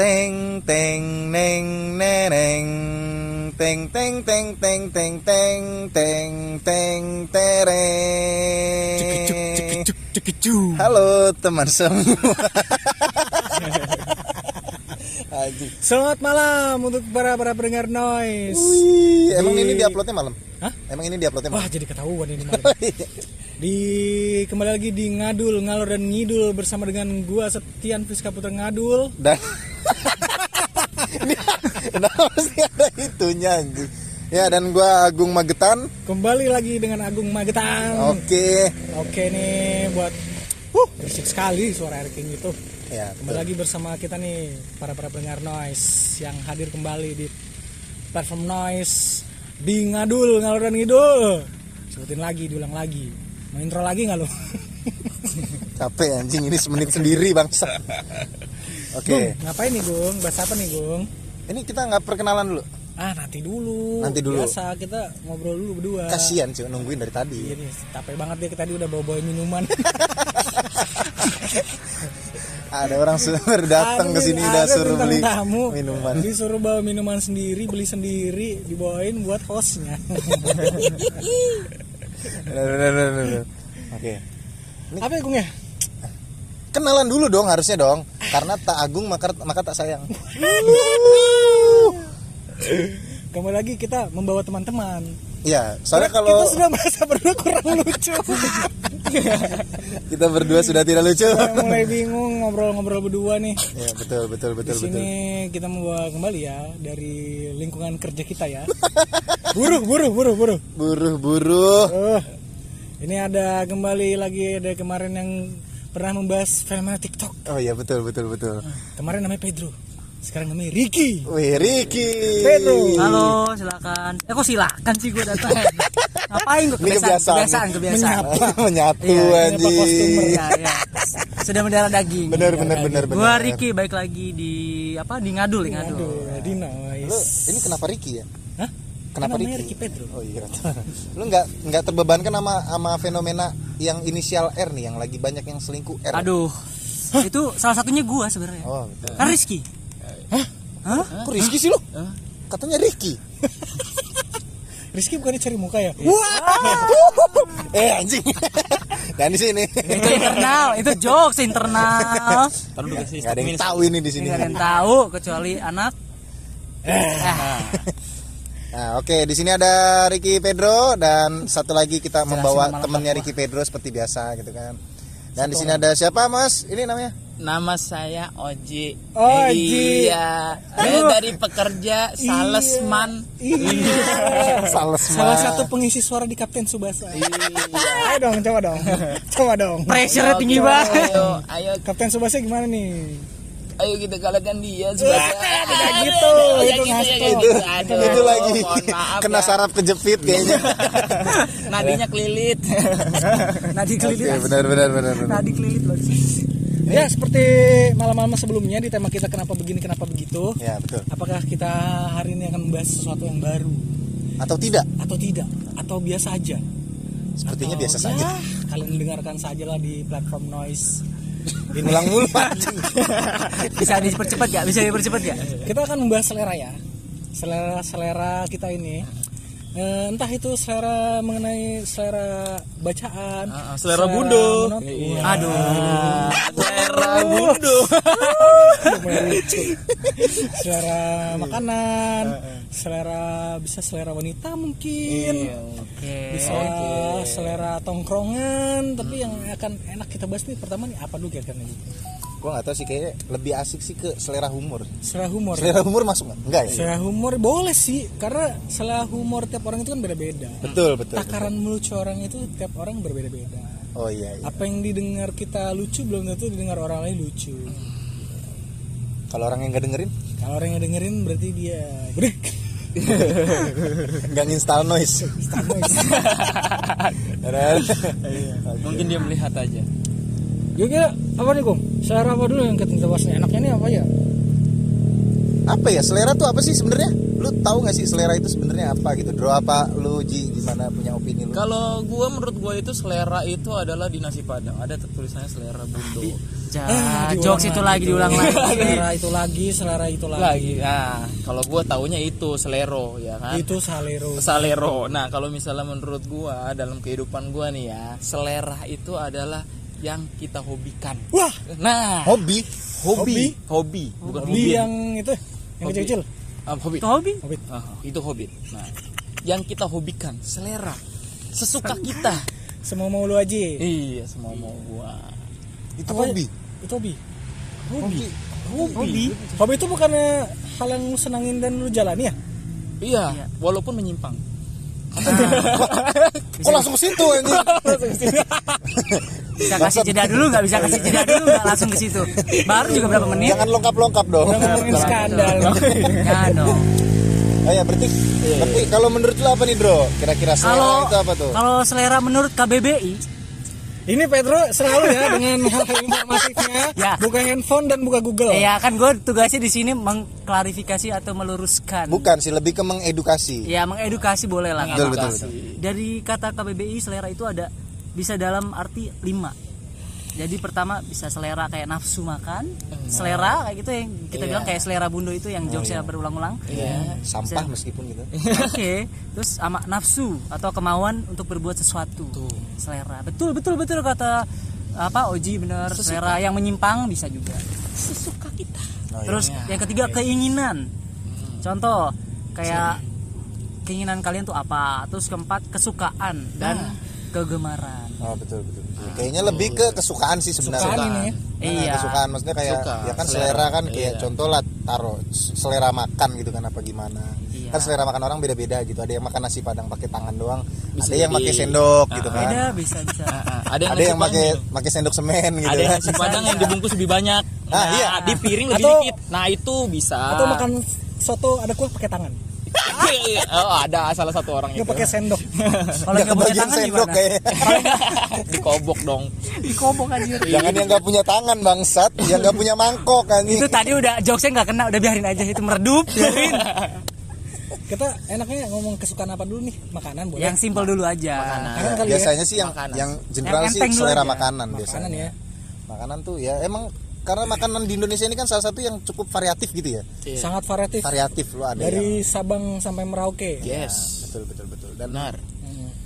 Teng teng neng neneng Teng teng teng teng teng teng teng teng tereng Halo teman semua. Selamat malam untuk para para pendengar noise. Wih, emang ini diuploadnya malam? Hah? Emang ini diuploadnya Wah malam? jadi ketahuan ini malam. Di kembali lagi di ngadul ngalor dan ngidul bersama dengan gua Setian Fiska Putra Ngadul. Dan Kenapa sih ada itunya anjing? Ya dan gua Agung Magetan Kembali lagi dengan Agung Magetan. Oke Oke nih buat uh berisik sekali suara air king itu. Ya Kembali lagi bersama kita nih para para pendengar noise yang hadir kembali di platform noise di ngadul ngalor dan ngidul. Sebutin lagi, diulang lagi. Mau intro lagi nggak lo? capek anjing ini semenit sendiri bangsa Oke Gung, ngapain nih Gung? Bahas apa nih Gung? Ini kita nggak perkenalan dulu Ah nanti dulu. Nanti dulu. Biasa kita ngobrol dulu berdua. Kasian sih nungguin dari tadi Iya nih, capek banget dia tadi udah bawa bawain minuman. Ada orang suruh datang ke sini udah suruh beli tamu. minuman Disuruh bawa minuman sendiri, beli sendiri, dibawain buat hostnya. Oke apa ya Gung ya? Kenalan dulu dong harusnya dong Karena tak agung maka, maka tak sayang Kembali lagi kita membawa teman-teman. Iya soalnya kalau kita sudah merasa berdua kurang lucu. Kita berdua sudah tidak lucu Saya mulai bingung ngobrol-ngobrol berdua nih. Ya betul betul Di betul betul sini kita membawa kembali ya dari lingkungan kerja kita ya. Buruh, buruh, buruh, buruh. Buruh buruh Oh, ini ada kembali lagi ada kemarin yang pernah membahas fenomena TikTok. Oh iya betul betul betul Kemarin namanya Pedro, sekarang namanya Ricky. Wih Ricky Pedro. Halo, silakan. Eh kok silakan sih gue datang? Ngapain gue Ini kebiasaan, kebiasaan. kebiasaan, kebiasaan. Menyapa. Menyatu Iya, anjing Ya, ya. Sudah mendarah daging. Bener bener bener bener Gua Ricky baik lagi di apa di Ngadul, di Ngadul. Aduh, di Lu nice. ini kenapa Ricky ya? Hah? Kenapa Ricky? Ricky Pedro. Oh iya. Lu nggak nggak terbebankan sama sama fenomena yang inisial R nih yang lagi banyak yang selingkuh R. Aduh. Itu salah satunya gua sebenarnya. Oh, betul. Kan Rizky. Hah? Kok Rizky sih lu? Katanya Ricky. Rizky bukannya cari muka ya? eh anjing. Dan di sini. Itu internal, itu jokes internal. Nggak ada yang tahu ini di sini. Enggak ada yang tahu kecuali anak. Nah, oke, di sini ada Ricky Pedro dan satu lagi kita membawa temannya Ricky Pedro seperti biasa gitu kan. Dan di sini ada siapa, Mas? Ini namanya? Nama saya Oji. Oji. Iya. Saya dari pekerja salesman. Iya. Sales Salah satu pengisi suara di Kapten Subasa. Ayo dong, coba dong. Coba dong. Pressure tinggi banget. Ayo, ayo, Kapten Subasa gimana nih? ayo kita kalahkan dia sebagai. Tidak gitu, itu ngasto. itu, Aduh, itu lagi maaf kena ya. saraf kejepit kayaknya. Nadinya kelilit. Nadi kelilit. benar benar benar benar. Nadi kelilit loh. Ya seperti malam-malam sebelumnya di tema kita kenapa begini kenapa begitu. Ya, betul. Apakah kita hari ini akan membahas sesuatu yang baru Atau tidak? atau tidak atau biasa aja? Sepertinya Atau, biasa saja. ya, Kalian dengarkan saja lah di platform noise. Ngulang-ngulang. Bisa dipercepat gak? Bisa dipercepat gak? Kita akan membahas selera ya. Selera selera kita ini. Eh, entah itu selera mengenai selera bacaan, Ah, selera bundo. menonton. Iya. Aduh. Selera bundo. selera makanan, selera bisa selera wanita mungkin. Iya. Bisa selera tongkrongan tapi yang akan enak kita bahas nih pertama nih apa dulu kira-kira Gua nggak tahu sih kayaknya lebih asik sih ke selera humor. selera humor Selera humor masuk nggak? Enggak ya? selera humor boleh sih karena selera humor tiap orang itu kan beda-beda Betul, betul. betul. takaran melucu orang itu tiap orang berbeda-beda Oh iya, iya. apa yang didengar kita lucu belum tentu didengar orang lain lucu Kalau orang yang nggak dengerin, kalau orang yang dengerin berarti dia break nggak install noise. Benar. Mungkin dia melihat aja. Kira apa nih Kum? selera apa dulu yang kita bahas nih? enaknya nih apa ya apa ya selera tuh apa sih sebenarnya? lu tahu nggak sih selera itu sebenarnya apa gitu Bro apa lu Ji gimana punya opini lu Kalau gua menurut gua itu selera itu adalah di nasi padang. Ada tulisannya selera bundo. Ah, diulang jokes itu lagi diulang lagi. selera itu lagi selera itu lagi, Lagi. Nah, kalau gua taunya itu selero ya kan. itu salero Salero. Nah, kalau misalnya menurut gua dalam kehidupan gua nih ya, selera itu adalah yang kita hobikan. wah Nah, hobi hobi, hobi, bukan hobi hobi. yang itu yang Hobi. kecil-kecil Ah, hobi. Itu hobi. hobi Ah, itu hobi. Nah, yang kita hobikan, selera, sesuka kita. semua mau lu aja Iya, semua mau gua. itu Apa- hobi itu hobi Hobi. Hobi. hobi itu bukannya hal yang lu senangin dan lu jalani ya Iya, Iya. walaupun menyimpang. kok langsung ke situ ini Bisa kasih jeda dulu nggak bisa kasih jeda dulu nggak langsung ke situ. Baru juga berapa menit. jangan lengkap-lengkap dong. Udah ngomongin skandal. Ya dong. oh ya berarti berarti kalau menurut lu apa nih Bro? Kira-kira selera Kalau itu apa tuh? kalau selera menurut KBBI ini Pedro selalu ya dengan hal informatifnya Ya. buka handphone dan buka Google Ya kan gue tugasnya di sini mengklarifikasi atau meluruskan. bukan sih lebih ke mengedukasi Ya mengedukasi boleh lah. betul betul, betul. Dari kata KBBI selera itu ada bisa dalam arti lima. Jadi pertama bisa selera kayak nafsu makan, selera kayak gitu yang kita bilang kayak selera bundo itu yang jokesnya berulang-ulang. Iya. sampah meskipun gitu Oke, terus sama nafsu atau kemauan untuk berbuat sesuatu. Selera. Betul betul betul kata apa Oji bener selera yang menyimpang bisa juga. Sesuka kita. Oh, iya. Terus yang ketiga keinginan. Contoh kayak keinginan kalian tuh apa? Terus keempat kesukaan dan kegemaran. Oh betul betul. betul. Kayaknya lebih ke kesukaan sih sebenarnya. Kesukaan ini ya. Nah, Iya. kesukaan maksudnya kayak Suka, ya kan selera. selera, kan kayak Iya. contoh lah taruh selera makan gitu kan apa gimana. Iya. Kan selera makan orang beda-beda gitu. Ada yang makan nasi padang pakai tangan doang, Bisa ada yang pakai sendok gitu kan. Beda bisa bisa. Ah, ah. ada yang Ada yang pakai padang. pakai sendok semen gitu ada kan. nasi padang yang dibungkus lebih banyak. Ah, Nah, iya. di piring lebih Atau- dikit. Nah, itu bisa. atau makan soto ada kuah pakai tangan oh, ada salah satu orang itu. pakai sendok Kalau Nggak punya tangan sendok gimana? kayak. Dikobok dong. Dikobok anjir. Jangan yang nggak punya tangan bangsat, yang nggak punya mangkok kan. Itu tadi udah jokesnya nggak kena, udah biarin aja itu meredup, biarin. kita enaknya ngomong kesukaan apa dulu nih makanan boleh Yang simple dulu aja. makanan kali ya Biasanya sih yang Makanan. yang general Yang sih selera aja. makanan makanan biasanya. ya Makanan tuh ya emang karena makanan di Indonesia ini kan salah satu yang cukup variatif gitu ya. Iya. sangat variatif Variatif lo ada yang dari Sabang sampai Merauke Yes. betul betul betul dan Benar.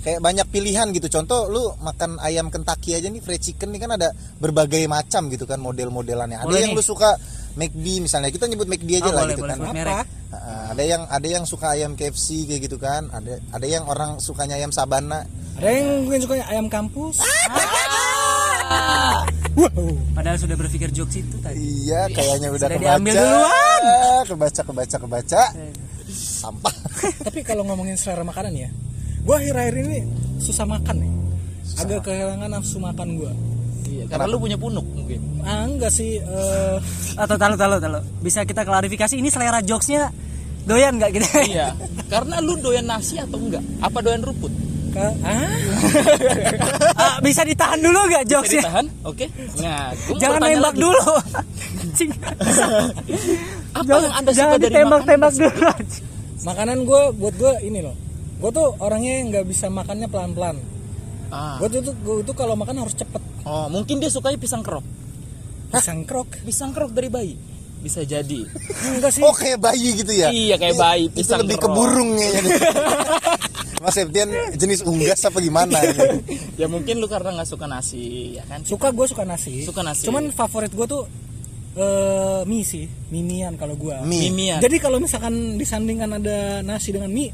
kayak banyak pilihan gitu contoh lu makan ayam Kentucky aja nih fried chicken nih kan ada berbagai macam gitu kan model-modelannya ada Boleh yang nih. lu suka McD misalnya kita nyebut McD aja Oh, lah boleh, gitu boleh, kan apa merek. Heeh, ada yang ada yang suka ayam KFC kayak gitu kan ada ada yang orang sukanya ayam sabana ada yang mungkin sukanya ayam kampus Ah. Wow Padahal sudah berpikir jokes itu tadi. iya kayaknya udah Sudah kebaca diambil duluan. kebaca kebaca kebaca sampah tapi kalau ngomongin selera makanan ya gua akhir-akhir ini susah makan nih agak kehilangan nafsu makan gua Iya, karena lu punya punuk mungkin. ah enggak sih eh, Atau tahu tahu tahu. Bisa kita klarifikasi ini selera jokesnya doyan nggak gitu? Iya. karena lu doyan nasi atau enggak? Apa doyan rumput? Ah Ah, bisa ditahan dulu Bisa jokesnya? ditahan? Oke. Nah, Jangan nembak lagi. dulu. Apa jangan yang Anda suka jangan dari ditembak-tembak makanan dulu. makanan gua buat gua ini loh gua tuh orangnya nggak bisa makannya pelan-pelan Ah. gua tuh gua tuh kalau makan harus cepet Oh, mungkin dia sukanya pisang kerok. pisang krok Pisang kerok dari bayi. Bisa jadi. enggak sih oh kayak bayi gitu ya Iya, kayak bayi, itu pisang lebih ke burung nih. Mas Septian jenis unggas apa gimana ini? ya mungkin lu karena nggak suka nasi, ya kan? suka gua suka nasi Suka nasi. cuman favorit gua tuh eh mie sih mimian kalau gua Mie. Mimian. Jadi kalau misalkan disandingkan ada nasi dengan mie,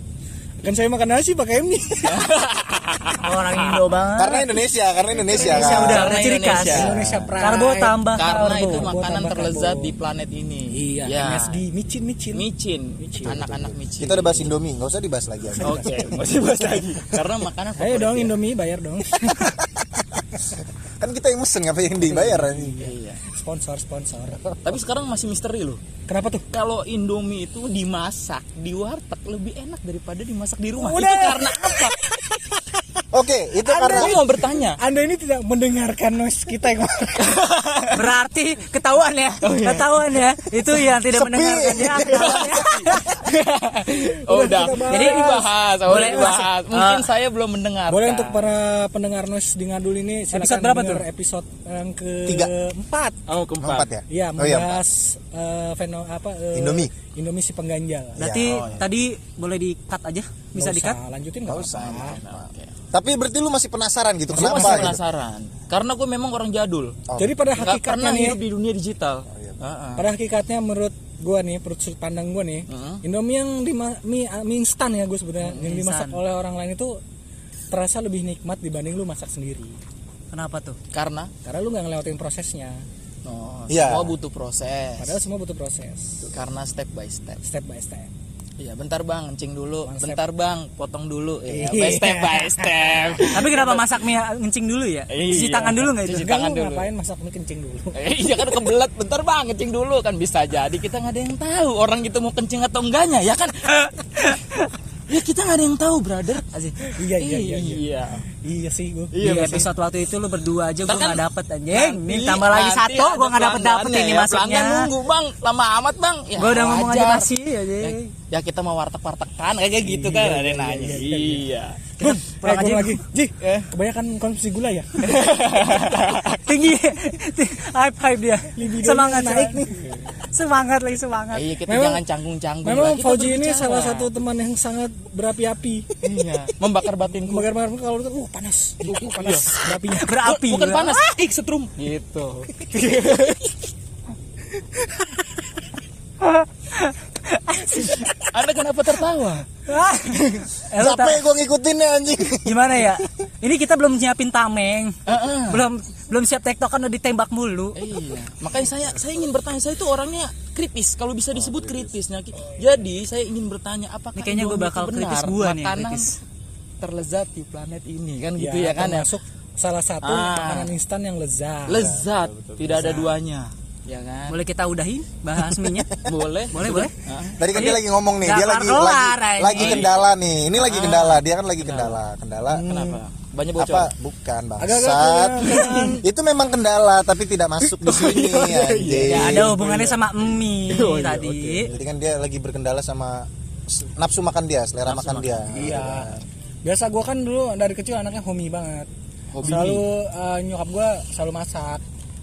kan saya makan nasi pakai mie. Orang Indo banget. Karena Indonesia, karena Indonesia, Indonesia kan. udah Karena udah ciri khas. Indonesia. Indonesia Pride. Karbo tambah Karena karbo. itu Karbo makanan tambah terlezat karbo. di planet ini. Iya, Ya. MSG, micin, micin. Micin, anak-anak micin. Kita udah bahas Indomie, nggak usah dibahas lagi. Aja. Oke, masih bahas lagi. Karena makanan Ayo dong ya. Indomie bayar dong. Kan kita yang mesen ngapain yang dibayar? Iya. Sponsor, sponsor. Tapi sekarang masih misteri loh. Kenapa tuh? Kalau Indomie itu dimasak di warteg lebih enak daripada dimasak di rumah. Udah. Itu karena apa? Oke, itu karena Gue mau bertanya. Anda ini tidak mendengarkan noise kita yang. Berarti ketahuan ya. Ketahuan ya. Itu yang tidak Sepi. mendengarkan ya. ya. oh, udah. kita Jadi bahas. dibahas, oh, Boleh, dibahas. Mas. Mungkin Ah. saya belum mendengar. Boleh untuk para pendengar noise di ngadul ini silakan Episode berapa tuh? Episode yang ke Tiga. empat. Oh, keempat. Empat ya? Iya, Oh, iya, membahas eh, feno apa eh, Indomie. Indomie si pengganjal. Berarti oh, iya. tadi boleh di-cut aja? Bisa di-cut? lanjutin nggak usah. Oke. Tapi berarti lu masih penasaran gitu Gue kenapa masih gitu? penasaran. Karena gue memang orang jadul. Oh. Jadi pada Nggak hakikatnya pernah nih, ya, hidup di dunia digital. iya. Ah, ah. pada hakikatnya menurut gua nih, menurut sudut pandang gua nih, Mhm. Indomie yang di mie, mie instan ya gue sebetulnya, yang dimasak instan. oleh orang lain itu terasa lebih nikmat dibanding lu masak sendiri. Kenapa tuh? Karena Karena lu nggak ngelewatin prosesnya. oh, Iya. semua butuh proses. Padahal semua butuh proses, Karena step by step. step by step. Iya, bentar bang, kencing dulu. One step. Bentar bang, potong dulu. Iya, Iya. by step by step. Tapi kenapa masak mie ngencing dulu ya? Iya. Cuci tangan dulu nggak itu? Cuci tangan lu dulu. ngapain masak mie kencing dulu? Iya kan kebelet bentar bang kencing dulu kan bisa jadi kita nggak ada yang tahu orang itu mau kencing atau enggaknya ya kan ya kita nggak ada yang tahu brother Asik. Iya iya iya. iya. iya Iya sih gua. Di iya episode waktu itu lu berdua aja gua Ntar kan nggak dapet anjing. Nanti- Nih tambah lagi nanti satu gua nggak dapet dapet ini ya. masuknya. nunggu bang lama amat bang ya, Gua udah ngomong aja masih ya, aja. ya kita mau warteg wartegan kayak gitu kan ada yang nanya iya Bung, pulang eh, aja. lagi. Ji, Eh. kebanyakan konsumsi gula ya? Tinggi. hype hype dia. Semangat naik nih. Semangat lagi semangat. iya kita Memang- jangan canggung canggung Memang Fauji ini salah satu teman yang sangat berapi-api. iya membakar batinku Bakar-bakar kalau lu uh panas, uh panas berapinya. Berapi. bukan gua. panas ik setrum gitu anda kenapa tertawa Capek gue ngikutin ya anjing. Gimana ya? Ini kita belum nyiapin tameng. Heeh. Belum belum siap tektokan udah ditembak mulu. Iya, makanya saya saya ingin bertanya saya itu orangnya kritis kalau bisa disebut kritis. Nah, ki- jadi saya ingin bertanya apakah Ini kayaknya Indomie bakal kritis gua nih kritis. terlezat di planet ini kan gitu ya kan ya. termasuk salah satu Ah. makanan instan yang lezat. Lezat, tidak ada duanya. Ya kan? Boleh kita udahin bahas mie-nya? Boleh. Boleh, boleh. Ah. Tadi kan dia lagi ngomong nih, dia lagi lagi, anjing. lagi kendala nih. Ini lagi kendala, dia kan lagi kendala. Kendala Kenapa? Banyak bocor. apa? Bukan bangsat. Itu memang kendala tapi tidak masuk di sini anjing. Ya ada hubungannya sama mie Oh, iya, tadi. Jadi kan dia lagi berkendala sama nafsu makan dia, selera makan dia. Iya. Biasa gua kan dulu dari kecil anaknya homey banget. Hobi. Selalu eh, nyokap gua selalu masak.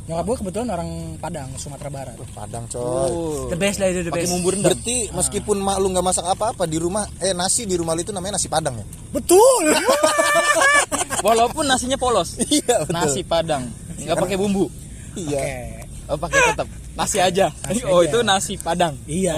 Nyokap gua kebetulan orang Padang, Sumatera Barat. Padang coy. Oh. The best lah itu the best. bumbu rendang. Berarti meskipun mak lu nggak masak apa-apa di rumah, eh nasi di rumah lu itu namanya nasi padang ya? Betul. Walaupun nasinya polos. Iya Nasi padang, nggak pakai bumbu. Iya. Oke. Oh, pakai tetap nasi aja. Nasi oh, aja. itu nasi padang. Iya.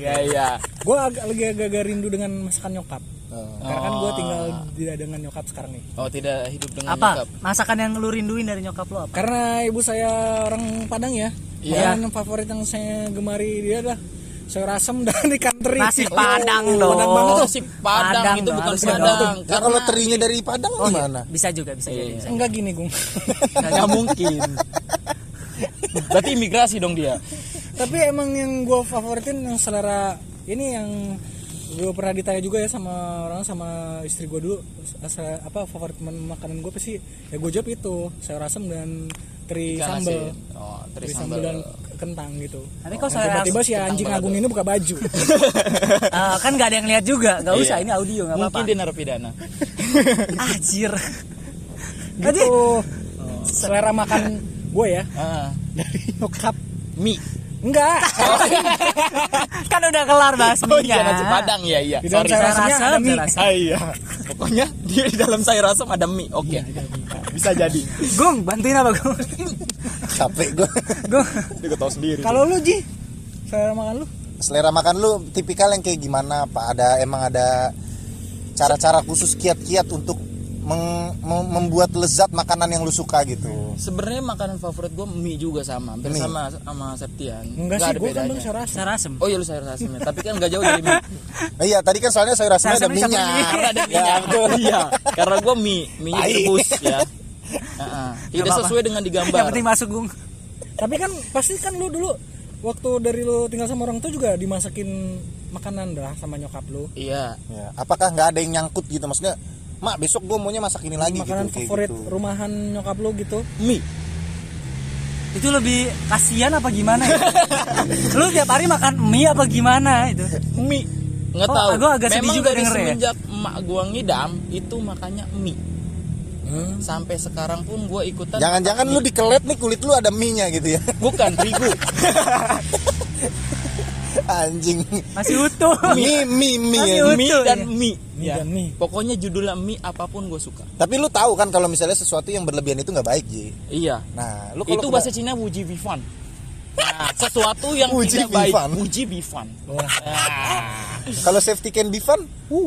Iya, iya. Gua agak lagi agak rindu dengan masakan nyokap. Oh. Karena kan gua tinggal di dengan nyokap sekarang nih. Oh, tidak hidup dengan Apa? nyokap. Masakan yang lu rinduin dari nyokap lu apa? Karena ibu saya orang Padang ya. Iya. Makanan favorit yang saya gemari dia adalah sayur asem dan ikan teri. Nasi Oh, Padang dong. Padang banget tuh. Nasi padang, Padang itu bukan padang. dong. Nah, kalau terinya dari Padang Oh, iya. gimana? Bisa juga, bisa jadi. Iya. Bisa. Enggak gini, Gung. Nggak mungkin. Berarti imigrasi dong dia. Tapi emang yang gue favoritin yang selera ini yang gue pernah ditanya juga ya sama orang sama istri gue dulu asal apa favorit makanan gue pasti ya gue jawab itu sayur asem dan teri Ikan sambal. Oh, teri teri sambal. sambal dan kentang gitu Tapi kok saya tiba-tiba si anjing agung ini buka baju Ah, kan nggak ada yang lihat juga, nggak usah Iya. ini audio nggak apa-apa. Mungkin dia narapidana. Anjir. gitu selera makan gue ya Ah, dari nyokap mie. Enggak kan udah kelar bahas Oh iya nasi padang ya iya. di dalam Sorry. sayur Saya asemnya rasa, ada mie saya rasa. Ah, iya. Pokoknya dia di dalam sayur asam ada mie. Oke. Bisa jadi. Gung, bantuin apa Gung? Capek gue. Gung. Dia tahu sendiri. kalau lu Ji selera makan lu Selera makan lu tipikal yang kayak gimana, Pak? Ada emang ada cara-cara khusus kiat-kiat untuk meng- mem- membuat lezat makanan yang lu suka gitu. Sebenarnya makanan favorit gue mie juga sama, hampir Mie. sama sama Septian. enggak Nggak sih gue kan sayur asem Saya rasem. Oh iya lu sayur asamnya, tapi kan nggak jauh dari mie. Nah, iya, tadi kan soalnya sayur asemnya ada Sayur Karena ada Ya, minyak. betul. Iya, karena gue mie, mie rebus ya. Heeh. Tidak sesuai dengan digambar. Yang penting masuk Gung. tapi kan pasti kan lu dulu waktu dari lu tinggal sama orang tua juga dimasakin makanan dah sama nyokap lu Iya. Ya, apakah nggak ada yang nyangkut gitu maksudnya? Mak, besok gue maunya masak ini lagi makanan gitu. favorit gitu. rumahan nyokap lu gitu Mie. Itu lebih kasihan apa gimana ya? lu tiap hari makan mie apa gimana itu mie nggak Oh, tahu agak sedih memang juga dari denger ya. semenjak emak gua ngidam itu makannya mie Hmm. sampai sekarang pun gua ikutan Jangan-jangan lu dikelet nih kulit lu ada mie-nya gitu ya. bukan terigu Anjing. masih utuh Mie mie mie. Masih ya. utuh. mie dan ya. mie, Mie ya. dan mie. pokoknya judulnya mie apa pun gue suka Tapi lu tahu kan kalau misalnya sesuatu yang berlebihan itu nggak baik, Ji. iya Nah, lu kalau itu kena- bahasa Cina wuji bifan nah, sesuatu yang Wuji tidak baik bifan. wuji bifan Nah, kalau safety can be fun,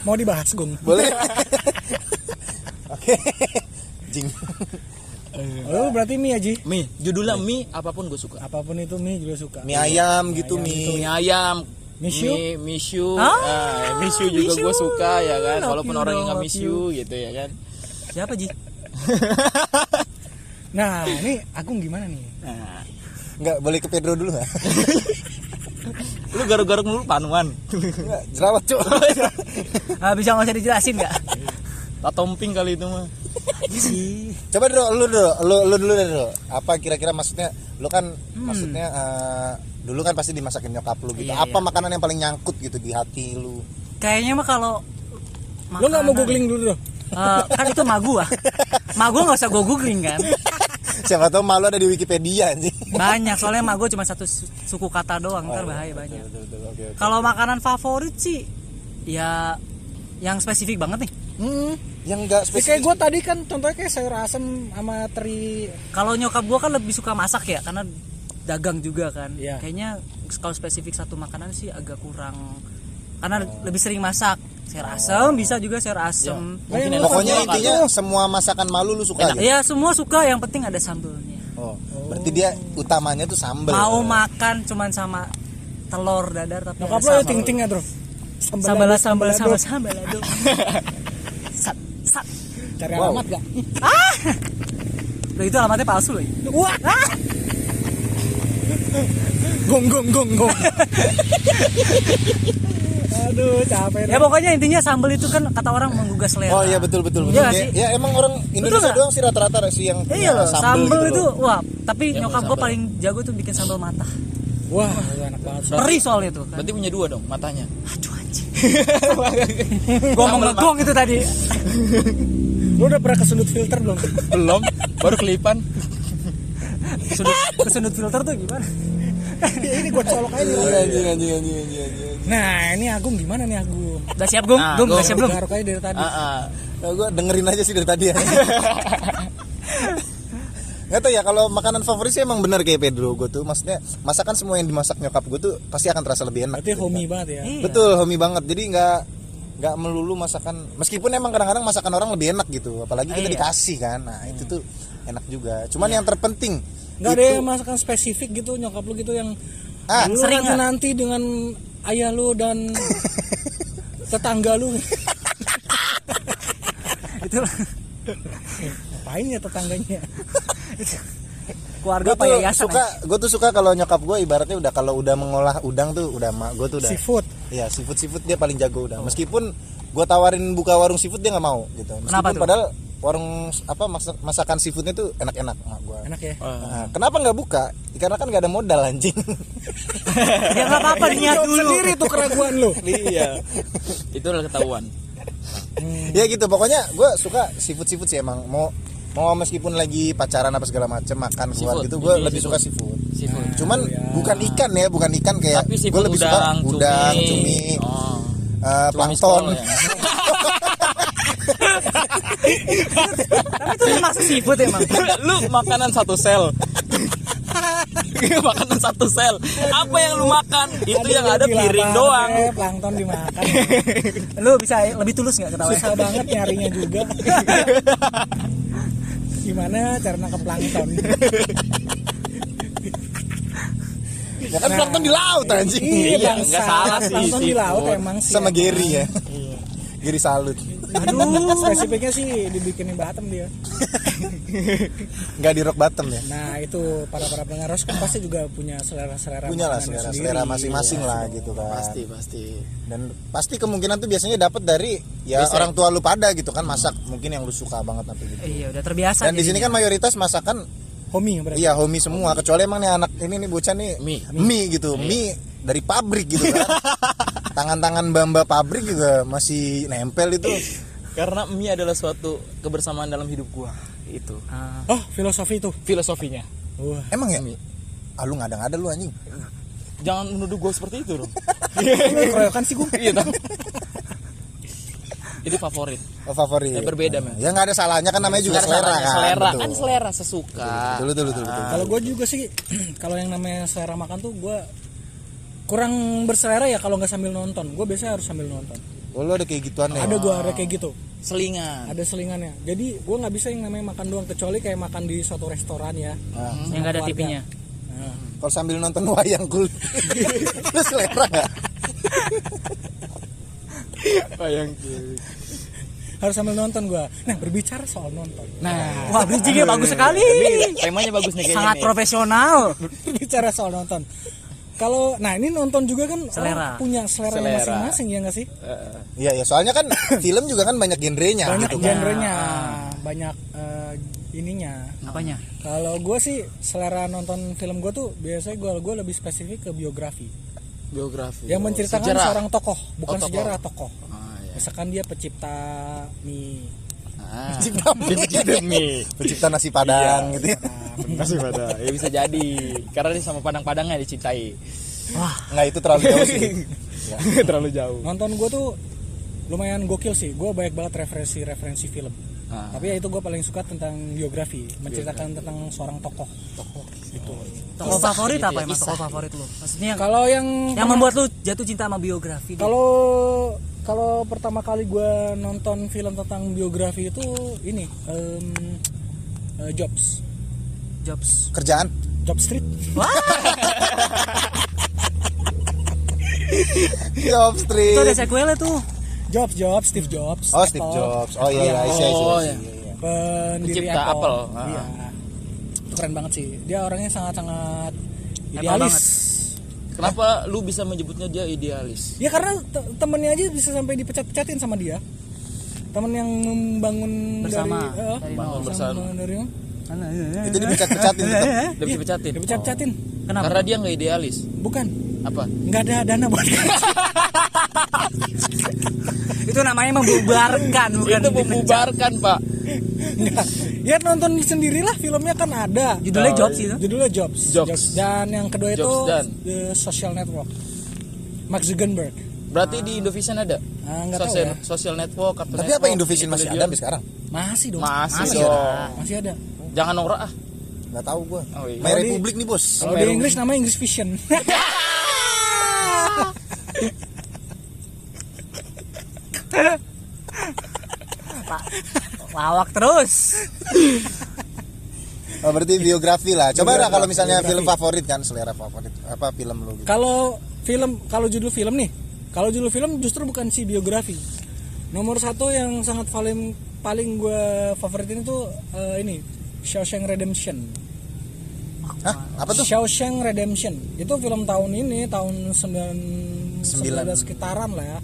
mau dibahas Gung boleh. Oke. Jing. lu berarti mie aja mie judulnya mie apa pun gue suka apa pun itu mie juga suka Mie ayam gitu ayam mie. mie ayam Mishu? mie mishu Ah, ah, juga gue suka ya kan? Love walaupun you orang yang nggak love mishu gitu ya kan? Siapa ji? Nah ini Agung gimana nih? Nah, Enggak, boleh ke Pedro dulu nggak? lu garuk-garuk mulu panuan Nggak, jerawat, Cuk. ah, bisa nggak usah dijelasin nggak? Tatomping kali itu mah. Sih. Coba dulu, lu dulu, lu, lu dulu deh dulu. Apa kira-kira maksudnya? Lu kan maksudnya eh, dulu kan pasti dimasakin nyokap lu gitu. Iya, Apa iya. makanan yang paling nyangkut gitu di hati lu? kayaknya mah kalau lu nggak mau makanan- googling dulu dong Eh, kan itu magu ah magu nggak usah gue googling kan Siapa tahu malu ada di Wikipedia anjing. banyak soalnya magu cuma satu su- suku kata doang ntar bahaya banyak Betul, betul, oke, oke. kalau makanan favorit sih ya yang spesifik banget nih hmm. Yang enggak Ya, kayak spesifik. gue tadi kan contohnya kayak sayur asem sama teri kalau nyokap gue kan lebih suka masak ya karena dagang juga kan. Iya. kayaknya kalau spesifik satu makanan sih agak kurang. Karena lebih sering masak. Sayur asem bisa juga sayur asem. Mungkin Nah, enak. Pokoknya Enak. intinya semua masakan malu lu suka gitu. ya semua suka. Yang penting ada sambelnya. Oh, berarti dia utamanya tuh sambel. mau makan cuman sama telur dadar tapi nyokap sambel. ting ting ya bro sambal sambal sama sambal lado sat sat. Cari Wow. alamat gak Loh, itu alamatnya palsu loh. Wah gong gong gong gong. Aduh capek ya pokoknya intinya sambal itu kan kata orang menggugah selera. Oh iya betul betul betul. Iya ya, sih? ya emang orang Indonesia nggak? doang sih rata-rata sih yang iya loh sambel, sambal gitu itu loh. wah tapi Yang nyokap gue paling jago tuh bikin sambal mata wah itu enak banget. perih soalnya tuh. kan berarti punya dua dong matanya aduh anjing. Gue mau ngegong itu tadi. Lu udah pernah kesundut filter belum? Belum baru kelipan sudut kesundut filter tuh gimana ini gue colok aja nih. Iya, anjing anjing anjing anjing anjing. nah ini Agung gimana nih Agung udah siap gung Nah, gung udah siap belum garuk aja dari tadi ah, ah. Nah, gue dengerin aja sih dari tadi ya. Nggak tahu ya kalau makanan favorit sih emang bener kayak Pedro gue tuh maksudnya masakan semua yang dimasak nyokap gue tuh pasti akan terasa lebih enak. berarti gitu. homey banget ya Iya. Betul, homey banget. Jadi nggak nggak melulu masakan meskipun emang kadang-kadang masakan orang lebih enak gitu, apalagi kita Iya. dikasih kan. Nah, itu tuh enak juga. Cuman yang terpenting nggak ada yang masakan spesifik gitu nyokap lu gitu yang Ah, lu sering nanti nanti dengan ayah lu dan tetangga lu. Itu ngapain ya tetangganya? Keluarga apa tuh yayasan suka gue tuh suka kalau nyokap gue ibaratnya udah kalau udah mengolah udang tuh udah mak gue tuh udah seafood. Iya seafood seafood dia paling jago udah. Meskipun gue tawarin buka warung seafood dia nggak mau gitu. Meskipun padahal warung apa masak- masakan seafoodnya tuh enak-enak mak gue. enak ya Nah, kenapa nggak buka? Karena kan nggak ada modal anjing. ya nggak apa-apa niat dulu sendiri tuh keraguan lu iya itu udah ketahuan ya gitu pokoknya gue suka seafood seafood sih emang mau mau meskipun lagi pacaran apa segala macem makan keluar Seafood, gitu gue lebih suka seafood. seafood Cuman bukan ikan ya, bukan ikan kayak tapi gue seafood lebih udang, suka udang, cumi, cumi, oh. eh, Cumi plankton. skol ya. tapi itu termasuk seafood emang. Lu makanan satu sel. Makanan satu sel. Apa yang lu makan? Itu yang ada piring doang. ya, plankton dimakan. Lu bisa lebih tulus nggak ketawa? Susah banget nyarinya juga. Gimana cara nangkep plankton? Ya kan plankton di laut anjing. iya Iya, bangsa. nggak salah sih, plankton di laut emang sih. Sama. Gary ya. Gary salut. Aduh. Spesifiknya sih dibikinin bottom dia. Nggak di rock bottom ya. nah itu para para pendengar kan pasti juga punya selera selera punya lah selera selera masing-masing lah gitu kan. Pasti pasti. Dan pasti kemungkinan tuh biasanya dapat dari ya Biasa. orang tua lu pada gitu kan masak mungkin yang lu suka banget apa gitu. Iya udah terbiasa dan di sini kan mayoritas masakan homie berarti. Iya homie semua. Kecuali emang nih anak ini nih bocah nih Mie. mie gitu. Mie dari pabrik gitu kan tangan-tangan bamba pabrik juga masih nempel itu Karena mie adalah suatu kebersamaan dalam hidup gua. Itu Ah, Oh, filosofi itu. filosofinya. Wah. emang ya Mie. ah lu ngada-ngada lu anjing Jangan menuduh gua seperti itu dong. Lu keroyokan sih gue. Iya tahu. Itu favorit. oh, favorit Ya, berbeda, men. ya nggak ada salahnya kan namanya juga ada selera salahnya, kan selera Betul. kan selera sesuka. betul betul betul, betul. Kalau gue juga sih, kalau yang namanya selera makan tuh gue kurang berselera ya kalau nggak sambil nonton. Gue biasanya harus sambil nonton. oh lu ada kayak gituan ya Ada gue ada kayak gitu. Selingan. Ada selingannya. Jadi gue nggak bisa yang namanya makan doang kecuali kayak makan di suatu restoran ya. Nah, yang nggak ada keluarga. TV-nya. Nah, kalau sambil nonton wayang kul lu selera nggak Bayang kiri. harus sambil nonton gue. Nah berbicara soal nonton. Nah, Wah, bridgingnya bagus sekali. temanya bagus nih kayaknya Sangat profesional. berbicara soal nonton. Kalau, nah ini nonton juga kan orang Selera. punya selera, Selera. masing-masing ya nggak sih? iya ya soalnya kan film juga kan banyak genrenya Banyak gitu kan genrenya, banyak eh, ininya. Apanya? Kalau gue sih selera nonton film gue tuh biasanya gue gue lebih spesifik ke biografi Biografi. yang menceritakan Sejarah. seorang tokoh, bukan Oh, tokoh. sejarah tokoh. Ah, ya. Misalkan dia pencipta mie. Pencipta mie. Pencipta mie. pencipta nasi padang gitu ya Masih pada. Ya bisa jadi. Karena dia sama padang-padangnya dicintai. Wah, nggak itu terlalu jauh sih Terlalu jauh. nonton gue tuh lumayan gokil sih. Gue banyak banget referensi-referensi film. Ah. Tapi ya itu gue paling suka tentang biografi, menceritakan tentang seorang tokoh. Tokoh gitu. tokoh Kisah favorit gitu apa ya, emang kisah. tokoh favorit lu? Maksudnya Kalau yang yang membuat lu jatuh cinta sama biografi. kalau kalau pertama kali gue nonton film tentang biografi itu ini em, eh, Jobs, Jobs. kerjaan Job Street. Job Street itu ada sequelnya tuh. Jobs, Jobs, Steve Jobs. oh Steve Apple. Jobs oh iya iya iya iya, Oh, iya, iya. iya. pendiri Pencipta Apple. Apple. Iya. Itu keren banget sih. Dia orangnya sangat-sangat Apple idealis. Kenapa lu bisa menyebutnya dia idealis? Ya karena te- temennya aja bisa sampai dipecat-pecatin sama dia. Temen yang membangun Bersama, dari, eh, dari bersama Bersama. dari itu dipecat-pecatin gitu. Dia dipecatin. dipecat-pecatin. Kenapa? Karena dia nggak idealis. Bukan, Apa? nggak ada dana buat itu namanya membubarkan bukan itu membubarkan, Pak. Ya nonton sendirilah filmnya kan ada. Judulnya Jobs itu. Judulnya Jobs. Jobs. Dan yang kedua itu Jobs dan. The Social Network. Mark Zuckerberg. Berarti di Indovision ada? Ah, Social, ya. social network, Cartoon tapi apa Network, Indovision masih ada sampai sekarang Masih dong. Masih, Masih dong. ada. Masih ada. Jangan norak ah. nggak tahu gua Oh, iya. My Republic nih bos Kalau di Inggris namanya English Vision. Lawak terus. oh, berarti biografi lah coba lah kalau misalnya Biografi. film favorit kan selera favorit apa film lu gitu Kalau film, kalau judul film nih, kalau judul film justru bukan si biografi. Nomor satu yang sangat paling paling gue favoritin itu eh, ini Shawshank Redemption. Hah? apa tuh Shawshank Redemption itu film tahun ini tahun 9 Sembilan. 19 sekitaran lah ya.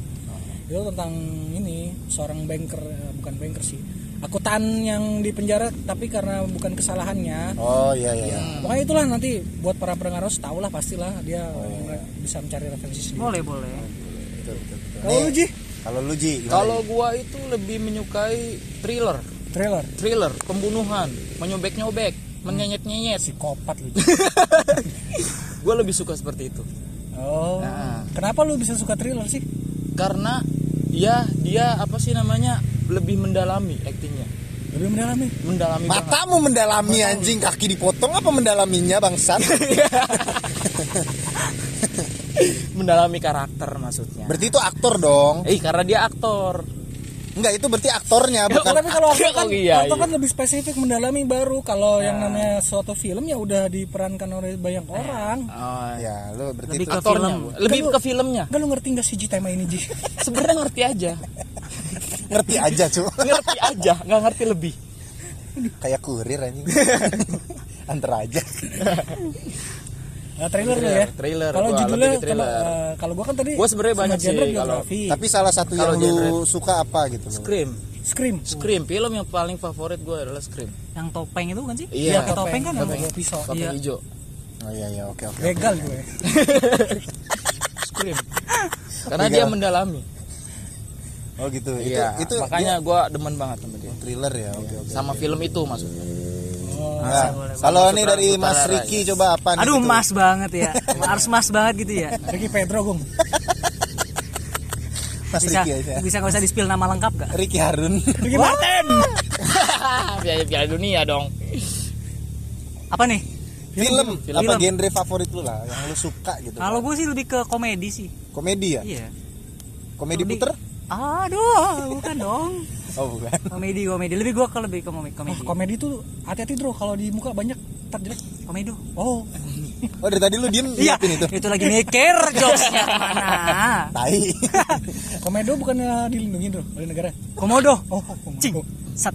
Itu tentang ini seorang banker eh, bukan banker sih. Akuntan yang di penjara tapi karena bukan kesalahannya. oh iya iya, iya. Pokoknya itulah nanti buat para pendengar harus tahu lah pastilah dia bisa mencari referensi sendiri. Boleh, boleh. Betul, betul, betul. Kalau lu Ji? kalau lu Ji Kalau gua itu lebih menyukai thriller, Trailer. thriller, pembunuhan, menyobek-nyobek, menyenyet-nyenyet. Psikopat lu. Gua lebih suka seperti itu. Oh. Nah. Kenapa lu bisa suka thriller sih? Karena ya dia apa sih namanya lebih mendalami aktingnya, Lebih mendalami. mendalami banget. matamu mendalami anjing kaki dipotong apa mendalaminya bangsat mendalami karakter maksudnya. berarti itu aktor dong Eh karena dia aktor. enggak itu berarti aktornya bukan Tapi kalau aktor kan, Oh, iya, aktor iya. kan lebih spesifik mendalami baru. Kalau yang namanya suatu film ya udah diperankan oleh banyak orang. Oh, ya lu berarti Lebih itu ke aktornya, film. lebih ke filmnya. Enggak lu ngerti nggak sih Ji tema ini Ji? Sebenarnya ngerti aja, ngerti aja cu. Ngerti aja, nggak ngerti lebih. kayak kurir anjing. Antar aja. Nah, trailer lu ya. Trailer, Kalau gua judulnya trailer. kalau, kalau gua kan tadi Gua sebenarnya banyak sih kalau- tapi salah satu Kalau yang lu genre- suka apa gitu lu Scream. Scream. Scream. Film yang paling favorit gue adalah Scream. Yang topeng itu kan sih? Iya, Pakai topeng kan yang Bawa pisau. pakai Iya. hijau. Oh iya iya. Oke oke Begal gue. Scream. Karena dia mendalami oh gitu. Iya itu itu makanya gue demen banget sama dia. Thriller ya oke oke sama film itu maksudnya. Nah, kalau nih dari Mas Riki coba apa nih aduh gitu? mas banget ya. Harus mas banget gitu ya. Ricky Pedro, Gung. Mas bisa Riki aja. bisa nggak usah di spill nama lengkap gak Ricky Harun. Ricky Martin. piala piala dunia dong. Apa nih? Film, Film. apa genre favorit lu lah yang lu suka gitu? Kalau gue sih lebih ke komedi sih. Komedi ya? Iya. Komedi Lebih- puter aduh bukan dong. Oh bukan. Komedi komedi. Lebih gue ke lebih ke komedi komedi. Oh, komedi tuh hati-hati bro. Kalau di muka banyak tak jelek. komedi. Oh, oh dari tadi lu diem iya liatin itu? itu lagi mikir jokesnya mana tai. Komedo bukannya dilindungi bro oleh negara? komodo. Oh, komodo. cing sat.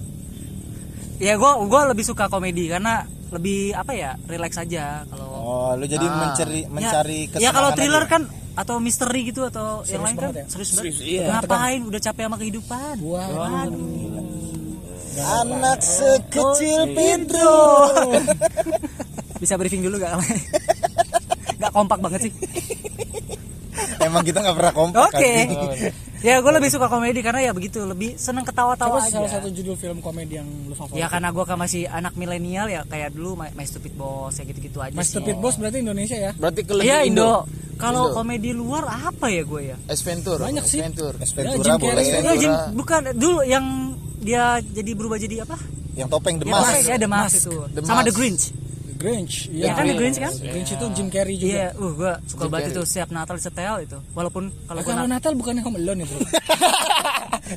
Ya gue gua lebih suka komedi karena lebih apa ya relax aja kalau oh lu jadi mencari mencari ya, ya kalau thriller aja. kan atau misteri gitu atau yang lain kan? ya? serius Serius, banget iya. ngapain udah capek sama kehidupan? Wah, anak sekecil Oh, Pedro. Bisa briefing dulu gak nggak kompak banget sih. Emang kita nggak pernah kompak oke. Anjing. ya gue lebih suka komedi karena ya begitu lebih seneng ketawa-tawa aja salah satu judul film komedi yang lu favorit. ya karena gue kan masih anak milenial ya kayak dulu My, My Stupid Boss ya gitu-gitu aja Mas sih. Stupid Boss berarti Indonesia ya? berarti ke lebih Iya Indo, Indo. Kalau komedi luar apa ya gue ya? Ace Ventura Banyak sih. Ya, Ventura Jim boleh Ya, Jim, bukan dulu yang dia jadi berubah jadi apa? yang topeng The Ya, Mask ya The Mask itu. The Sama Mask. The Grinch. The Grinch. Ya kan The Grinch kan? The Grinch itu Jim Carrey juga. Iya, uh gue suka Jim banget Carrey. itu setiap Natal setel itu. Walaupun kalau gue kalau Natal bukannya Home Alone ya bro?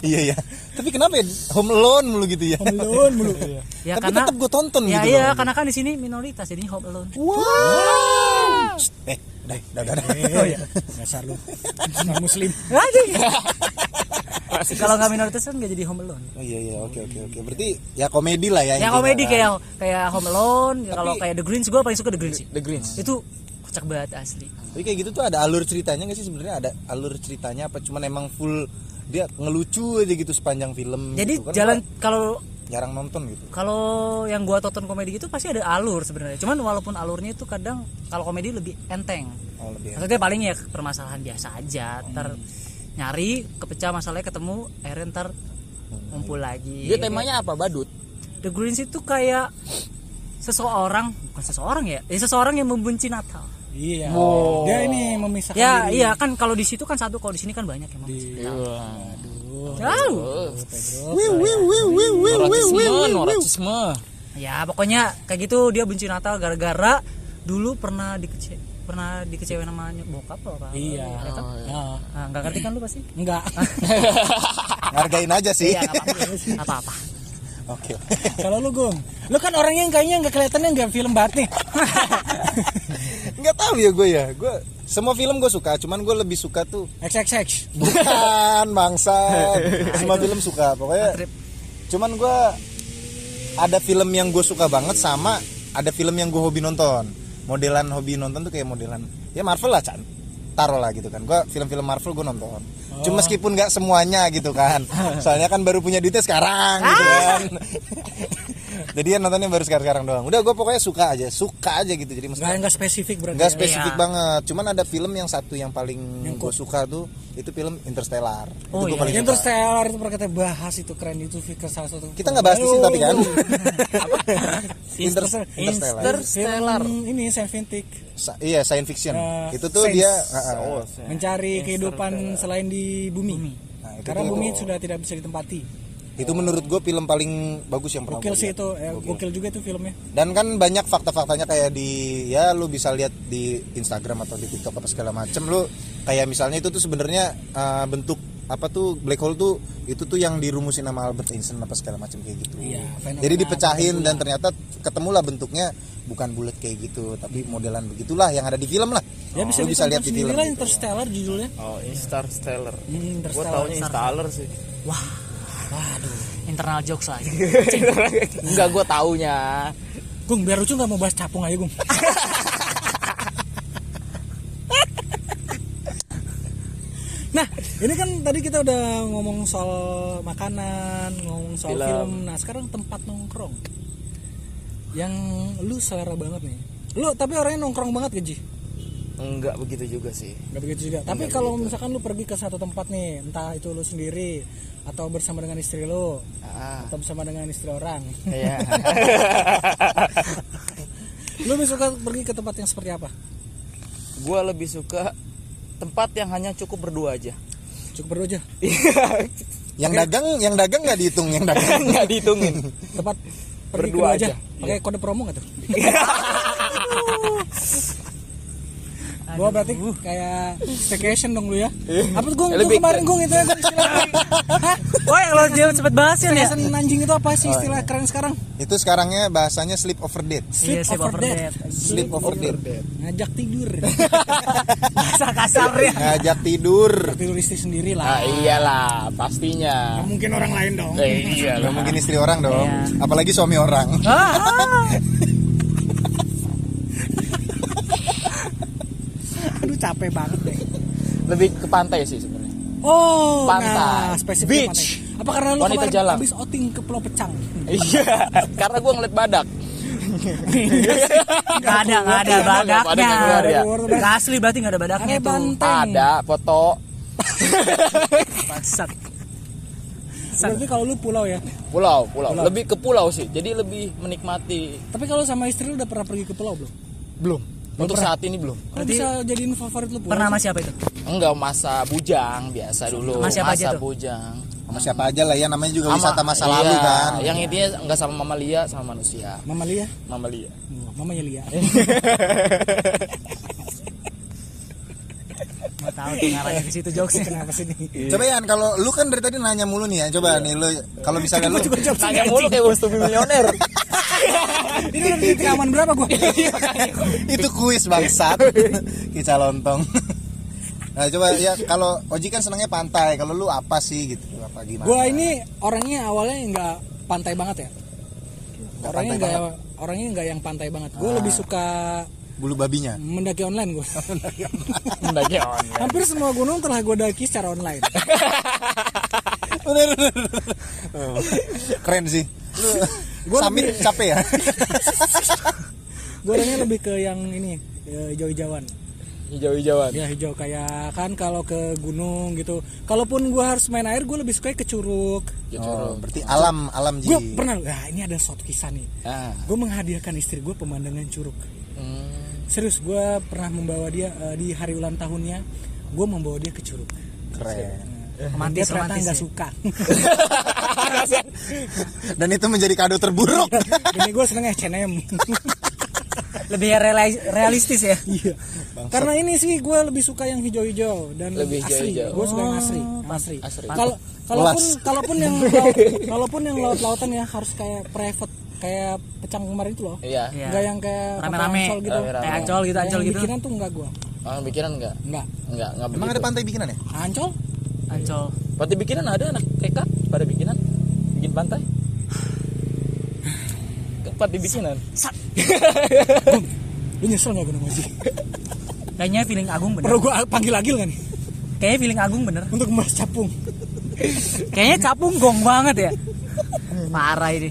iya iya tapi kenapa ya Home Alone mulu gitu ya Home Alone mulu. ya tapi karena tetap gue tonton ya gitu iya loh. karena kan di sini minoritas jadi Home Alone. wow eh udah udah udah, udah. Oh ya, dasar lu. Non muslim. Aduh. kalau nggak minoritas kan nggak jadi Home Alone. Oh iya iya oke oke oke. Berarti ya komedi lah ya. Ya komedi kan. kayak kayak Home Alone. ya Kalau kayak The Grinch gue paling suka The Grinch. The Grinch Itu kocak banget asli. Tapi kayak gitu tuh ada alur ceritanya nggak sih sebenarnya ada alur ceritanya apa cuman emang full dia ngelucu aja gitu sepanjang film. Jadi gitu. Kan jalan gua kalau jarang nonton gitu. kalau yang gua tonton komedi gitu pasti ada alur sebenarnya. Cuman walaupun alurnya itu kadang kalau komedi lebih enteng. Oh lebih. Maksudnya paling ya permasalahan biasa aja. Ntar nyari kepecah masalahnya ketemu akhirnya ntar ngumpul lagi. dia temanya apa badut The Greens itu kayak seseorang bukan seseorang ya, ya seseorang yang membenci Natal. Iya. Dia ini memisahkan Ya diri. iya kan kalau di situ kan satu, kalau di sini kan banyak emang. Wiu wiu Ya pokoknya kayak gitu dia benci Natal gara-gara dulu pernah dikece pernah dikecewain sama bokap apa apa. Iya. Ya kan? Nah, Nah, nggak ngerti kan lu pasti? enggak. Ngargain aja sih. Iya apa-apa. apa-apa. Oke. Kalau lu Gung, lu kan orangnya yang kayaknya nggak kelihatannya nggak film banget nih. Nggak tahu ya gue ya. Gue semua film gue suka, cuman gue lebih suka tuh XXX. bukan bangsa. Semua film suka. Pokoknya cuman gue ada film yang gue suka banget sama ada film yang gue hobi nonton modelan hobi nonton tuh kayak modelan ya Marvel lah Chan taruh lah gitu kan gue film-film Marvel gue nonton cuma meskipun nggak semuanya gitu kan soalnya kan baru punya duitnya sekarang gitu kan jadi ya nontonnya baru sekarang-sekarang doang udah gue pokoknya suka aja suka aja gitu jadi maksudnya nggak spesifik berarti. nggak ya. spesifik Iya. banget cuman ada film yang satu yang paling gue suka tuh itu film Interstellar Oh, itu iya. paling suka Interstellar itu pernah kita bahas itu keren itu ke salah satu. kita nggak bahas di sini tapi kan Inter- Interstellar. Interstellar. Film ini science fiction. Sa- iya science fiction Uh, itu tuh sense. dia uh, uh, mencari kehidupan selain di bumi. Nah, itu Karena tuh- bumi sudah tidak bisa ditempati. Itu menurut gue film paling bagus yang pernah Gokil gua sih lihat. itu, eh, gokil juga itu filmnya. dan kan banyak fakta-faktanya kayak di ya lu bisa lihat di Instagram atau di TikTok apa segala macem lu kayak misalnya itu tuh sebenarnya uh, bentuk apa tuh black hole tuh itu tuh yang dirumusin sama Albert Einstein apa segala macam kayak gitu Iya, jadi dipecahin dan ternyata ketemulah bentuknya bukan bulat kayak gitu tapi modelan begitulah yang ada di film lah Ya bisa, lu bisa lihat di film lah gitu. Interstellar judulnya. oh Interstellar Hmm, gue Interstellar. taunya Installer sih Wah. Waduh. Internal jokes lagi. enggak gue taunya Gung, biar lucu nggak mau bahas capung aja, Gung. Nah, ini kan tadi kita udah ngomong soal makanan, ngomong soal Film. film. Nah, sekarang tempat nongkrong. Yang lu selera banget nih. Lu tapi orangnya nongkrong banget gak, Ji? Enggak begitu juga sih. Gak begitu juga. Tapi kalau misalkan lu pergi ke satu tempat nih, entah itu lu sendiri atau bersama dengan istri lu Ah, atau bersama dengan istri orang. iya. lu lebih suka pergi ke tempat yang seperti apa? gua lebih suka tempat yang hanya cukup berdua aja. Cukup berdua aja. Yang dagang, yang dagang nggak dihitung, yang dagang. Enggak dihitungin. Tempat pergi Berdua aja. aja. Pakai kode promo gak tuh? Gua berarti kayak staycation dong lu ya. Apa tuh gua, gua Lebih kemarin ke- gua itu istilah Hah? Woi, kalau dia cepet bahas ya. Staycation anjing itu apa sih istilah keren sekarang? Itu sekarangnya bahasanya sleep over date. Iya, sleep over dead. Sleep over date. Ngajak tidur. Bahasa kasar ya. Ngajak tidur. tidur istri sendiri Ah, lah. iyalah, pastinya. Nggak mungkin orang lain dong. Eh, iya Gak mungkin istri orang dong. Iya. Apalagi suami orang. Ah, Aduh capek banget deh. Lebih ke pantai sih sebenarnya. Oh, Pantai. nah, spesifik Beach. pantai. Apa karena lu Wanita kemarin jalan. habis outing ke Pulau Pecang? Iya, karena gua ngeliat badak. Nggak ada, nggak ada badaknya. ya. Nggak asli berarti nggak ada badaknya Ada tuh. Ada foto. Bangsat. Berarti kalau lu pulau ya. Pulau, pulau. Lebih ke pulau sih. Jadi lebih menikmati. Tapi kalau sama istri lu udah pernah pergi ke pulau belum? Belum. Untuk saat ini belum. Berarti- bisa jadiin favorit lu. Pernah sama siapa itu? Enggak masa bujang biasa dulu. Sama siapa aja masa tuh? bujang. Sama siapa aja lah ya namanya juga wisata masa iya, lalu kan. Yang intinya enggak sama mamalia sama manusia. Mama Lia? Mamalia. Oh, mamanya Lia. Nggak tahu tuh ngarahnya ke situ jokesnya. Kenapa sih nih? Coba ya kalau lu kan dari tadi nanya mulu nih ya. Coba nih lu kalau misalnya lu Tanya mulu kayak to be Millionaire. Ini udah di aman berapa gua? itu kuis bangsat. Kisah lontong. Nah coba ya kalau Oji kan senangnya pantai, kalau lu apa sih gitu? Apa gimana? Gua ini orangnya awalnya nggak pantai banget ya. Nggak orangnya nggak orangnya nggak yang pantai banget. Gue lebih suka bulu babinya. mendaki online gue. Mendaki online. Hampir semua gunung telah gue daki secara online. Bener, bener. Oh, Keren sih. Gua Samit capek ya? gue orangnya lebih ke yang ini ya, hijau-hijauan. Hijau-hijauan. Ya hijau kayak kan kalau ke gunung gitu. Kalaupun gue harus main air, gue lebih suka ke curug. Oh, berarti alam alam Ji. Gue pernah, nah ini ada suatu kisah nih. Ah. Gue menghadiahkan istri gue pemandangan curug. Hmm. Serius, gue pernah membawa dia eh, di hari ulang tahunnya. Gue membawa dia ke curug. Keren. Romantis, dia ternyata romantis nggak ya. suka. Dan itu menjadi kado terburuk. Ini gue seneng H&M. Lebih reali- realistis ya. Iya. Karena ini sih gue lebih suka yang hijau-hijau dan Lebih asli. hijau-hijau. Gue suka yang asli, asli. Asri. Kalau kalaupun kalaupun yang laut, kalaupun yang laut-lautan ya harus kayak private kayak pecang kemarin itu loh. Iya. Iya. Enggak yang kayak Rame-rame. Ancol gitu. Rame-rame. Kayak ancol gitu, Yang ancol gitu. Bikinan tuh enggak gue. Ah, bikinan enggak? Enggak. Enggak, enggak Emang ada pantai bikinan ya? Ancol? Ancol. Pantai bikinan ada anak TK pada bikinan. Bikin pantai. Pantai bikinan. Lu nyesel gak gue nama? Kayaknya feeling Agung bener. Perlu gue panggil lagi gak nih? Kayaknya feeling Agung bener. Untuk membahas capung. Kayaknya capung gong banget ya. Parah ini.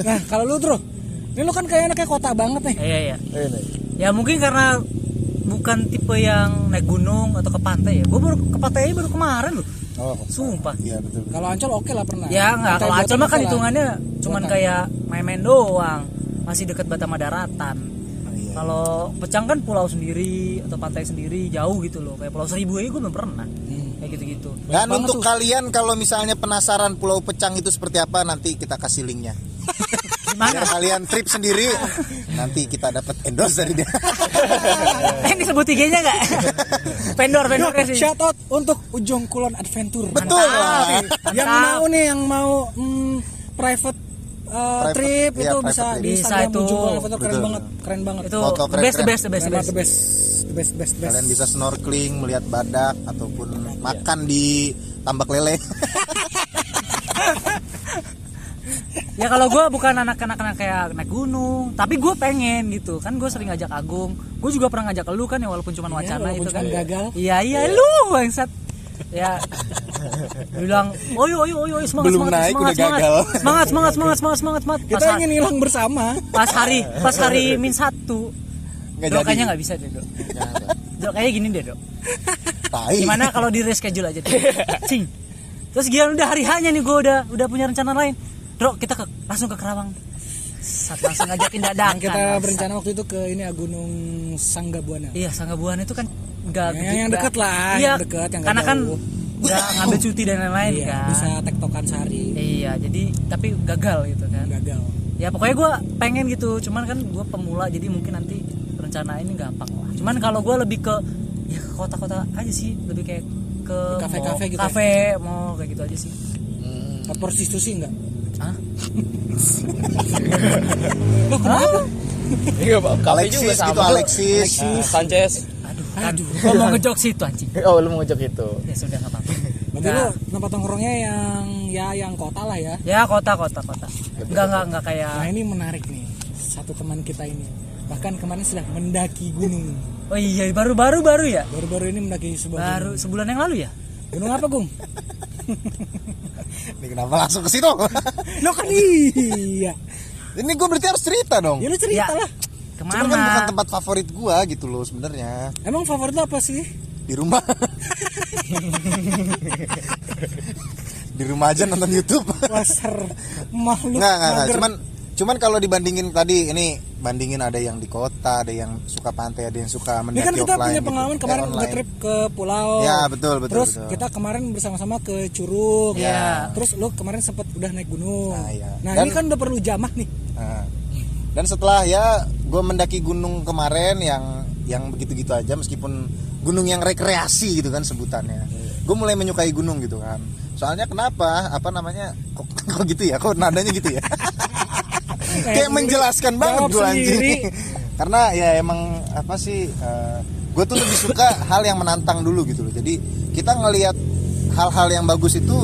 Nah kalau lu Tro Ini lu kan kayak anaknya kota banget nih Iya iya. Ini. Ya mungkin karena bukan tipe yang naik gunung atau ke pantai ya. Gue baru ke pantai baru kemarin loh. Oh, Sumpah. iya betul. Kalau Ancol oke lah pernah Ya nggak. Kalau Ancol mah kan hitungannya cuman Buatan. kayak main-main doang. Masih deket Batam Daratan. Iya. Kalau Pecang kan pulau sendiri atau pantai sendiri jauh gitu loh. Kayak Pulau Seribu aja gue belum pernah. Kayak gitu-gitu. Dan banget untuk tuh. kalian kalau misalnya penasaran Pulau Pecang itu seperti apa nanti kita kasih linknya. Gimana? Biar kalian trip sendiri nanti kita dapat endorse dari dia. Eh disebut IG-nya nggak? vendor, vendor sih. Shout out untuk Ujung Kulon Adventure Betul. Mantap. Yang Mantap. mau nih yang mau mm, private, uh, Private, trip iya, itu private bisa trip. di Bisa itu. Ujung Kulon Adventure keren Betul. banget keren banget Itu Foto the best, keren-keren. best, best, Keren best. the best the best best best Kalian bisa snorkeling, melihat badak ataupun makan di tambak lele. ya kalau gue bukan anak-anak anak kayak naik gunung tapi gue pengen gitu. Kan gue sering ngajak Agung. Gue juga pernah ngajak lu kan ya walaupun cuma wacana walaupun itu kan. gagal. iya iya lu bangsat. Ya. Bilang oh yo yo yo semangat Belum semangat naik semangat, udah semangat. gagal. semangat semangat semangat semangat semangat semangat. Kita pas, ingin hilang bersama. pas hari pas hari min satu. Dok jadi. kayaknya nggak bisa deh dok. Dok kayaknya gini deh dok. Tai. Gimana kalau di reschedule aja Cing. Terus gila udah hari hanya nih gue udah udah punya rencana lain Dok kita ke, langsung ke Kerawang Saat langsung ngajakin dadakan Kita bangsat. berencana waktu itu ke ini Gunung Sanggabuana. Iya Sanggabuana itu kan nggak Yang- yang dekat lah, Iya yang dekat, yang nggak Karena kan jauh. nggak ngambil cuti dan lain-lain Iya, kan bisa tektokan sehari. Iya jadi tapi gagal gitu kan Gagal. ya pokoknya gue pengen gitu cuman kan gue pemula jadi mungkin nanti rencana ini gampang lah cuman kalau gue lebih ke ya ke kota-kota aja sih lebih kayak ke kafe-kafe gitu ya? kafe mau kayak gitu aja sih Ke prostitusi enggak? Hah? Loh, kenapa? Iya, Alexis gitu Alexis. Nah, Sanchez. aduh aduh gue mau ngejok situ anjing Oh, lu mau ngejok itu. ya sudah nggak apa-apa Berarti Nggak. lo tempat nongkrongnya yang ya yang kota lah ya. ya kota kota kota nggak nggak nggak kayak Nah ini menarik nih. Satu teman kita ini. Bahkan kemarin sudah mendaki gunung. oh iya baru baru baru ya Baru-baru ini mendaki sebuah baru sebulan yang lalu ya gunung. Gunung apa, Gung? Ini kenapa langsung ke situ? Lo kan iya. Ini gue berarti harus cerita dong. Ya lu cerita Ya. lah. Cuman kan bukan ke mana tempat favorit gua gitu loh sebenarnya. Emang favorit lo apa sih? Di rumah. di rumah aja nonton YouTube. Pasar makhluk. Nggak, nggak. Cuman cuman kalau dibandingin tadi ini bandingin ada yang di kota, ada yang suka pantai, ada yang suka Ini mendaki kan kita offline punya gitu. pengalaman Eh, kemarin online. nge-trip ke pulau. Ya, betul, betul, Terus betul. kita kemarin bersama-sama ke Curug. Ya. Terus lo kemarin sempat udah naik gunung. Nah, iya. Nah, Dan- ini kan udah perlu jamah nih. Nah, dan setelah ya gue mendaki gunung kemarin yang yang begitu-gitu aja meskipun gunung yang rekreasi gitu kan sebutannya. Gue mulai menyukai gunung gitu kan. Soalnya kenapa? Apa namanya? Kok, kok gitu ya? Kok nadanya gitu ya? Kayak menjelaskan banget gue anjing. Karena ya emang apa sih? gue tuh lebih suka hal yang menantang dulu gitu loh. Jadi kita ngelihat hal-hal yang bagus itu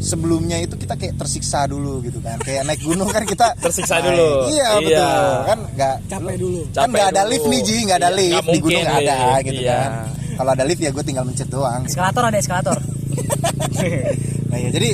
sebelumnya itu kita kayak tersiksa dulu gitu kan kayak naik gunung kan kita Tersiksa naik. dulu. iya Iya. betul kan nggak Capek lu- dulu. kan Capek nggak ada dulu. lift nih ji nggak ada Iya, lift nggak di gunung mungkin nggak ada gitu iya. kan kalau ada lift ya gue tinggal mencet doang gitu. eskalator ada eskalator nah ya jadi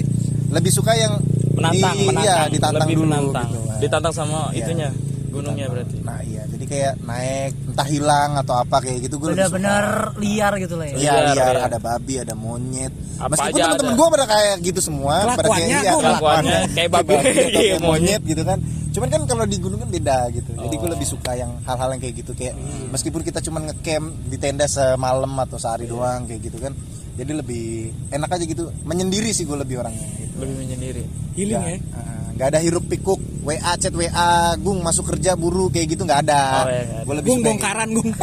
lebih suka yang Menantang, di, menantang. iya, ditantang Lebih dulu menantang. gitu kan. Ditantang sama Iya. itunya, gunungnya berarti. nah iya jadi kayak naik entah hilang atau apa kayak gitu gue benar-benar liar gitu lah ya Iya, Liar, liar, ada babi, ada monyet. Apa Meskipun ada. gue pada kayak gitu semua, pada kayak iya, kelakuannya kayak babi, atau iya, kayak monyet. gitu kan. Cuman kan kalau di gunung kan beda gitu. Jadi gue Oh. lebih suka yang hal-hal yang kayak gitu kayak Hmm. meskipun kita cuma ngecamp di tenda semalam atau sehari doang kayak gitu kan. Jadi lebih enak aja gitu. Menyendiri sih gue lebih orangnya gitu. Lebih menyendiri. Healing ya. Ah, nggak ada hirup pikuk WA chat WA gung masuk kerja buru kayak gitu nggak ada Oh, iya, ada. gue lebih Gung bongkaran, Gung.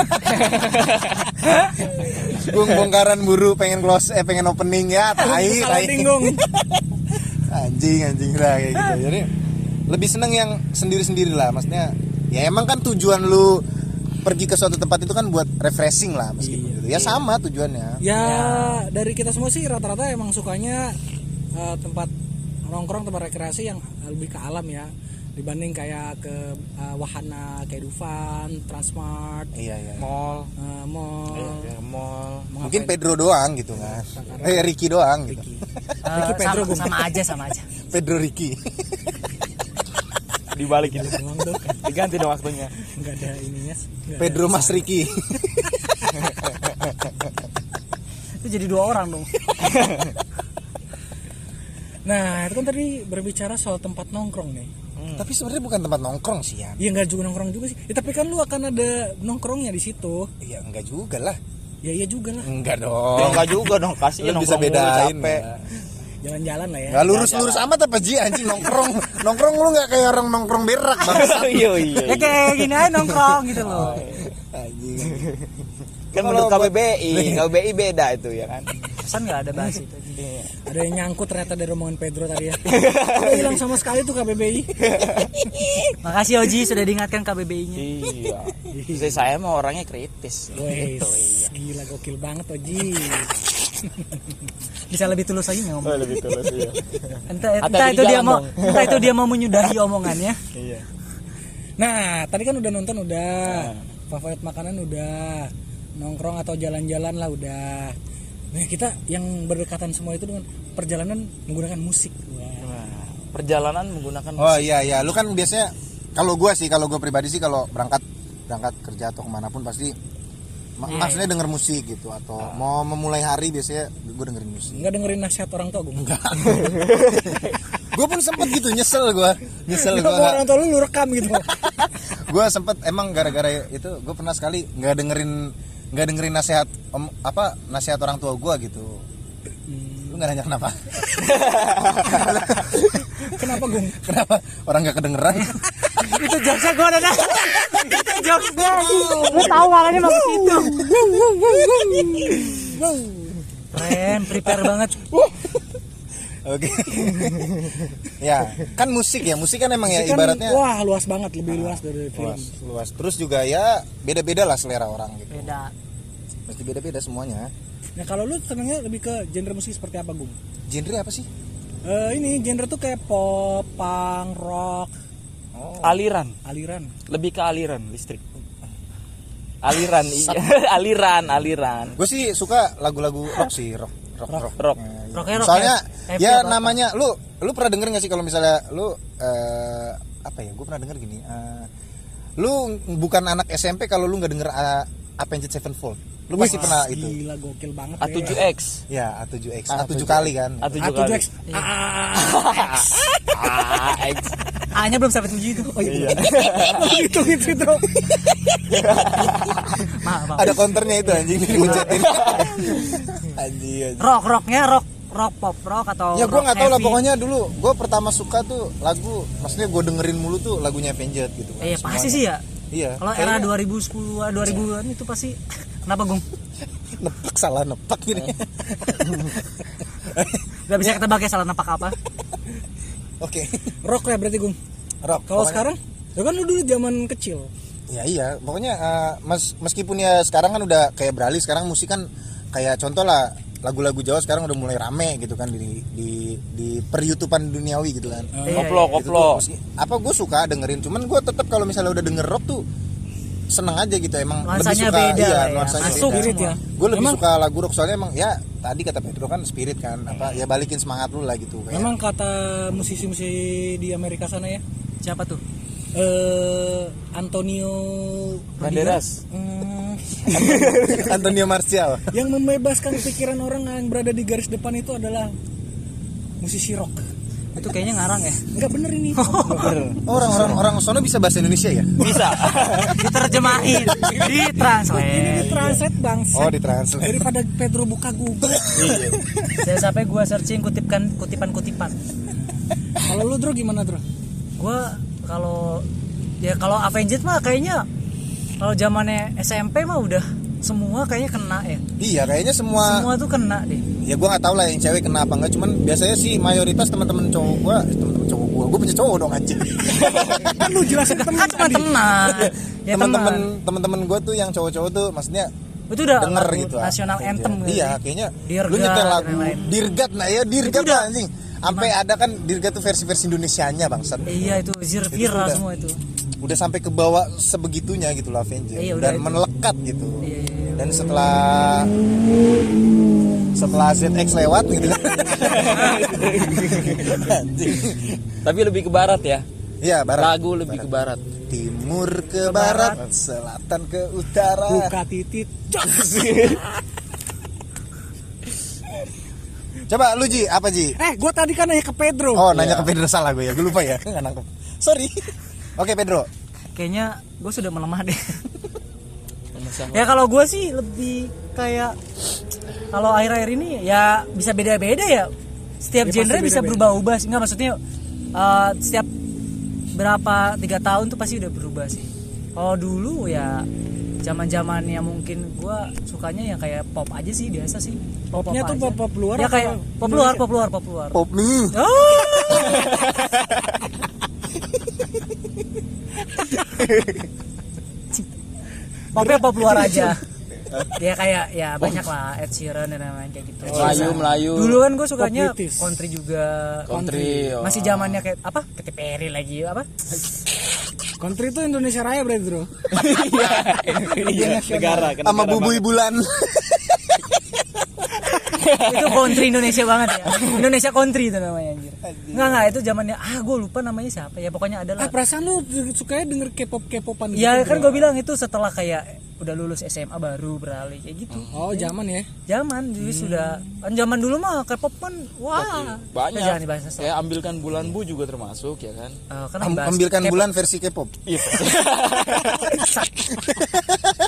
Gung bongkaran buru pengen close eh pengen opening ya tai tai anjing anjing lah kayak gitu jadi lebih seneng yang sendiri sendiri lah maksudnya ya emang kan tujuan lu pergi ke suatu tempat itu kan buat refreshing lah meskipun gitu. Ya sama tujuannya. Ya, dari kita semua sih rata-rata emang sukanya eh, tempat nongkrong tempat rekreasi yang lebih ke alam ya. Dibanding kayak ke eh, wahana kayak Dufan, Transmart, iya iya Mall, eh, mall. ya, mall. Mau mungkin? Pedro doang gitu kan eh Ricky doang gitu. Eh, Ricky Pedro, sama, sama aja sama aja. Pedro Ricky. Dibalik gitu. doang dong. Diganti dong waktunya. Enggak ada ininya. nggak Pedro ada- Mas Ricky jadi dua orang dong Nah, itu kan tadi berbicara soal tempat nongkrong nih. tapi sebenarnya bukan tempat nongkrong sih ya Iya nggak juga nongkrong juga sih. Ya, tapi kan lu akan ada nongkrongnya di situ. ya enggak juga lah Ya iya juga lah. enggak Ya dong enggak juga dong, kasih Lu bisa bedain ya. Jalan-jalan lah ya. Nggak lurus-lurus amat apa Ji anjing nongkrong nongkrong lu nggak kayak orang nongkrong berak bang Iya iya. ya kayak gini aja nongkrong gitu loh anjing Kan menurut KBBI, KBBI beda itu ya kan. pesan nggak ada bahas itu Ada yang nyangkut ternyata dari omongan Pedro tadi ya. Udah hilang sama sekali tuh KBBI. makasih Oji sudah diingatkan KBBI nya Iya. Saya saya mah orangnya kritis. Wes, Gitu, iya. gila gokil banget Oji. bisa lebih tulus lagi ngomong Oh, lebih tulus iya. entah, entah itu dia mau entah itu dia mau menyudahi omongannya Iya. Nah, tadi kan udah nonton udah. Nah. Favorit makanan udah. Nongkrong atau jalan-jalan lah udah. Nah, kita yang berdekatan semua itu dengan perjalanan menggunakan musik. Wah. Wah, perjalanan menggunakan Oh iya iya, lu kan biasanya kalau gua sih kalau gua pribadi sih kalau berangkat berangkat kerja atau ke mana pun pasti ma- Iya, maksudnya denger musik gitu atau mau memulai hari biasanya gua dengerin musik. Enggak dengerin nasihat orang tua gue. Enggak. gue pun sempet gitu nyesel gua nyesel gua orang tua lu lu rekam gitu. gue sempet emang gara-gara itu gue pernah sekali nggak dengerin nggak dengerin nasihat om, apa nasihat orang tua gue gitu. Lu nggak nanya kenapa? Kenapa Gung? kenapa? Orang nggak kedengeran. Itu jokesnya gue ada itu jokes gue lu tahu awalnya mau ke situ keren prepare banget oke ya kan musik ya musik kan emang ya Musik kan, ibaratnya wah luas banget, lebih luas dari film. luas luas terus juga ya beda-beda lah selera orang gitu beda pasti beda-beda semuanya Nah, kalau lu senengnya lebih ke genre musik seperti apa, Gung? genre apa sih Eh, ini genre tuh kayak pop, punk, rock, aliran, aliran. lebih ke aliran listrik. Aliran, iya. aliran, aliran. gue sih suka lagu-lagu rock sih rock rock rock, Rock. Ya, iya. Rocknya rock soalnya heavy ya atau apa? namanya lu lu pernah denger gak sih kalau misalnya lu eh, apa ya gue pernah denger gini eh, lu bukan anak SMP kalau lu nggak denger uh, Avenged Sevenfold lu pasti pernah itu Gila gokil banget. A7X. ya A7X A7X. A7 kali kan A7 A7X. kali. Ah, Ah, X. A nya belum sampai tujuh itu oh iya itu itu itu. ada counternya itu anjing dipencettin anjing anjing rock rocknya rock rock pop rock atau ya gue nggak tahu lah pokoknya dulu gue pertama suka tuh lagu maksudnya gue dengerin mulu tuh lagunya Avenged gitu kan Eh, pasti semuanya. sih ya. Iya kalau era kayaknya 2010 2000-an itu pasti. Kenapa Gung? Nepak salah nepak gini. Gak bisa ketebak ya salah napak apa. Oke. Rock ya berarti Gung. rock Kalau pokoknya- sekarang, ya kan lu dulu zaman kecil. ya iya. Pokoknya eh, mes- meskipun ya sekarang kan udah kayak beralih sekarang musik kan kayak contoh lah lagu-lagu Jawa sekarang udah mulai rame gitu kan di di di peryutupan duniawi gitu kan Iya, Koplo, tuh koplo. apa gue suka dengerin cuman gue tetap kalau misalnya udah denger rock tuh seneng aja gitu emang lebih Nuansanya suka beda iya ya. nuansanya Masuk beda. Spirit ya. gue lebih Memang- suka lagu rock soalnya emang ya tadi kata Pedro kan spirit kan apa ya balikin semangat lu lah gitu kayak Memang kata musisi-musisi di Amerika sana ya, siapa tuh eh Antonio Banderas. Hmm, Antonio Martial yang membebaskan pikiran orang yang berada di garis depan itu adalah musisi rock. itu kayaknya ngarang ya Enggak bener ini. Orang-orang orang sono bisa bahasa Indonesia ya Bisa. diterjemahin ini ditranslate translate bangsa. oh ditranslate Daripada Pedro buka Google. saya sampai gua searching kutipkan kutipan kutipan Kalau lu Dro gimana Dro? gua kalau ya kalau Avenged mah kayaknya kalau zamannya SMP mah udah semua kayaknya kena ya. Iya kayaknya semua semua tuh kena deh. Ya gue nggak tahu lah yang cewek kenapa enggak cuman biasanya sih mayoritas teman-teman cowok gue teman-teman cowok gue gue punya cowok dong anjing. Kan lu jelasin temen kan cuma tadi. teman. Ya teman-teman teman. Teman-teman gue tuh yang cowok-cowok tuh maksudnya itu udah denger gitu nasional anthem gitu. iya ya. kayaknya Dirgat lu nyetel lagu dirgat nah ya dirgat lah, anjing sampai ada kan dirgat tuh versi-versi Indonesianya bangsat iya itu viral udah- semua itu udah sampai ke bawah sebegitunya gitu lah Avenger Iya, udah dan itu. melekat gitu Iya, iya, iya. dan setelah setelah ZX lewat gitu kan Tapi lebih ke barat ya. iya barat Lagu lebih ke barat. timur ke barat, selatan ke utara Buka titit. coba lu Ji apa Ji? Eh, gua tadi kan nanya ke Pedro. oh nanya ke Pedro salah gue ya gue lupa ya. Nggak nangkep. Sorry. Oke Pedro. Kayaknya gue sudah melemah deh. Ya kalau gue sih lebih kayak kalau akhir-akhir ini ya bisa beda-beda ya. Setiap Ya, genre bisa beda-beda. berubah-ubah sih. Nggak maksudnya eh, setiap berapa tiga tahun tuh pasti udah berubah sih. Kalau dulu ya zaman zamannya mungkin gue sukanya yang kayak pop aja sih biasa sih. Pop Popnya tuh aja. pop- pop luar ya kayak pop luar pop luar pop luar. Pop mie Oh. popnya pop luar aja. Ya kayak ya banyak lah Ed Sheeran dan lain-lain kayak gitu. Melayu, Melayu. dulu kan gue sukanya Pop country juga. Country, oh. masih zamannya kayak apa? Katy Perry lagi apa Country itu Indonesia Raya berarti bro. Iya, negara kan. sama bubui bulan itu country Indonesia banget ya. Indonesia country itu namanya anjir. Nggak nggak itu zamannya ah gue lupa namanya siapa ya pokoknya ada lah. Ah perasaan lu sukanya denger K-pop K-popan ya gitu, kan gue bilang itu setelah kayak udah lulus SMA baru beralih kayak gitu. Oh zaman ya. zaman jadi sudah kan zaman dulu mah K-pop kan wah. Banyak. Jangan dibahas Kayak ambilkan bulan bu juga termasuk ya kan. Eh, kan Am- ambilkan bulan versi K-pop. Iya.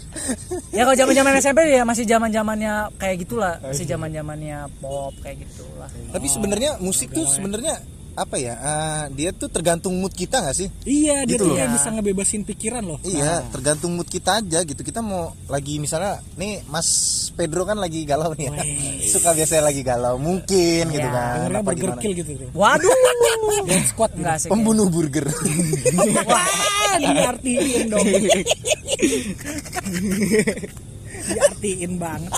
ya kalau zaman zaman SMP ya masih zaman zamannya kayak gitulah. Masih zaman zamannya pop kayak gitulah. Tapi sebenarnya musik tuh sebenarnya apa ya eh, dia tuh tergantung mood kita nggak sih Iya dia Gitu tuh kayak bisa ngebebasin pikiran loh. Iya, tergantung mood kita aja gitu. Kita mau lagi misalnya nih Mas Pedro kan lagi galau nih ya. Suka biasanya lagi galau, mungkin gitu Iya. kan. Apa burger gimana? kill gitu bro. waduh Dance squad gitu. enggak sih Pembunuh burger. Wah, diartiin dong. diartiin banget.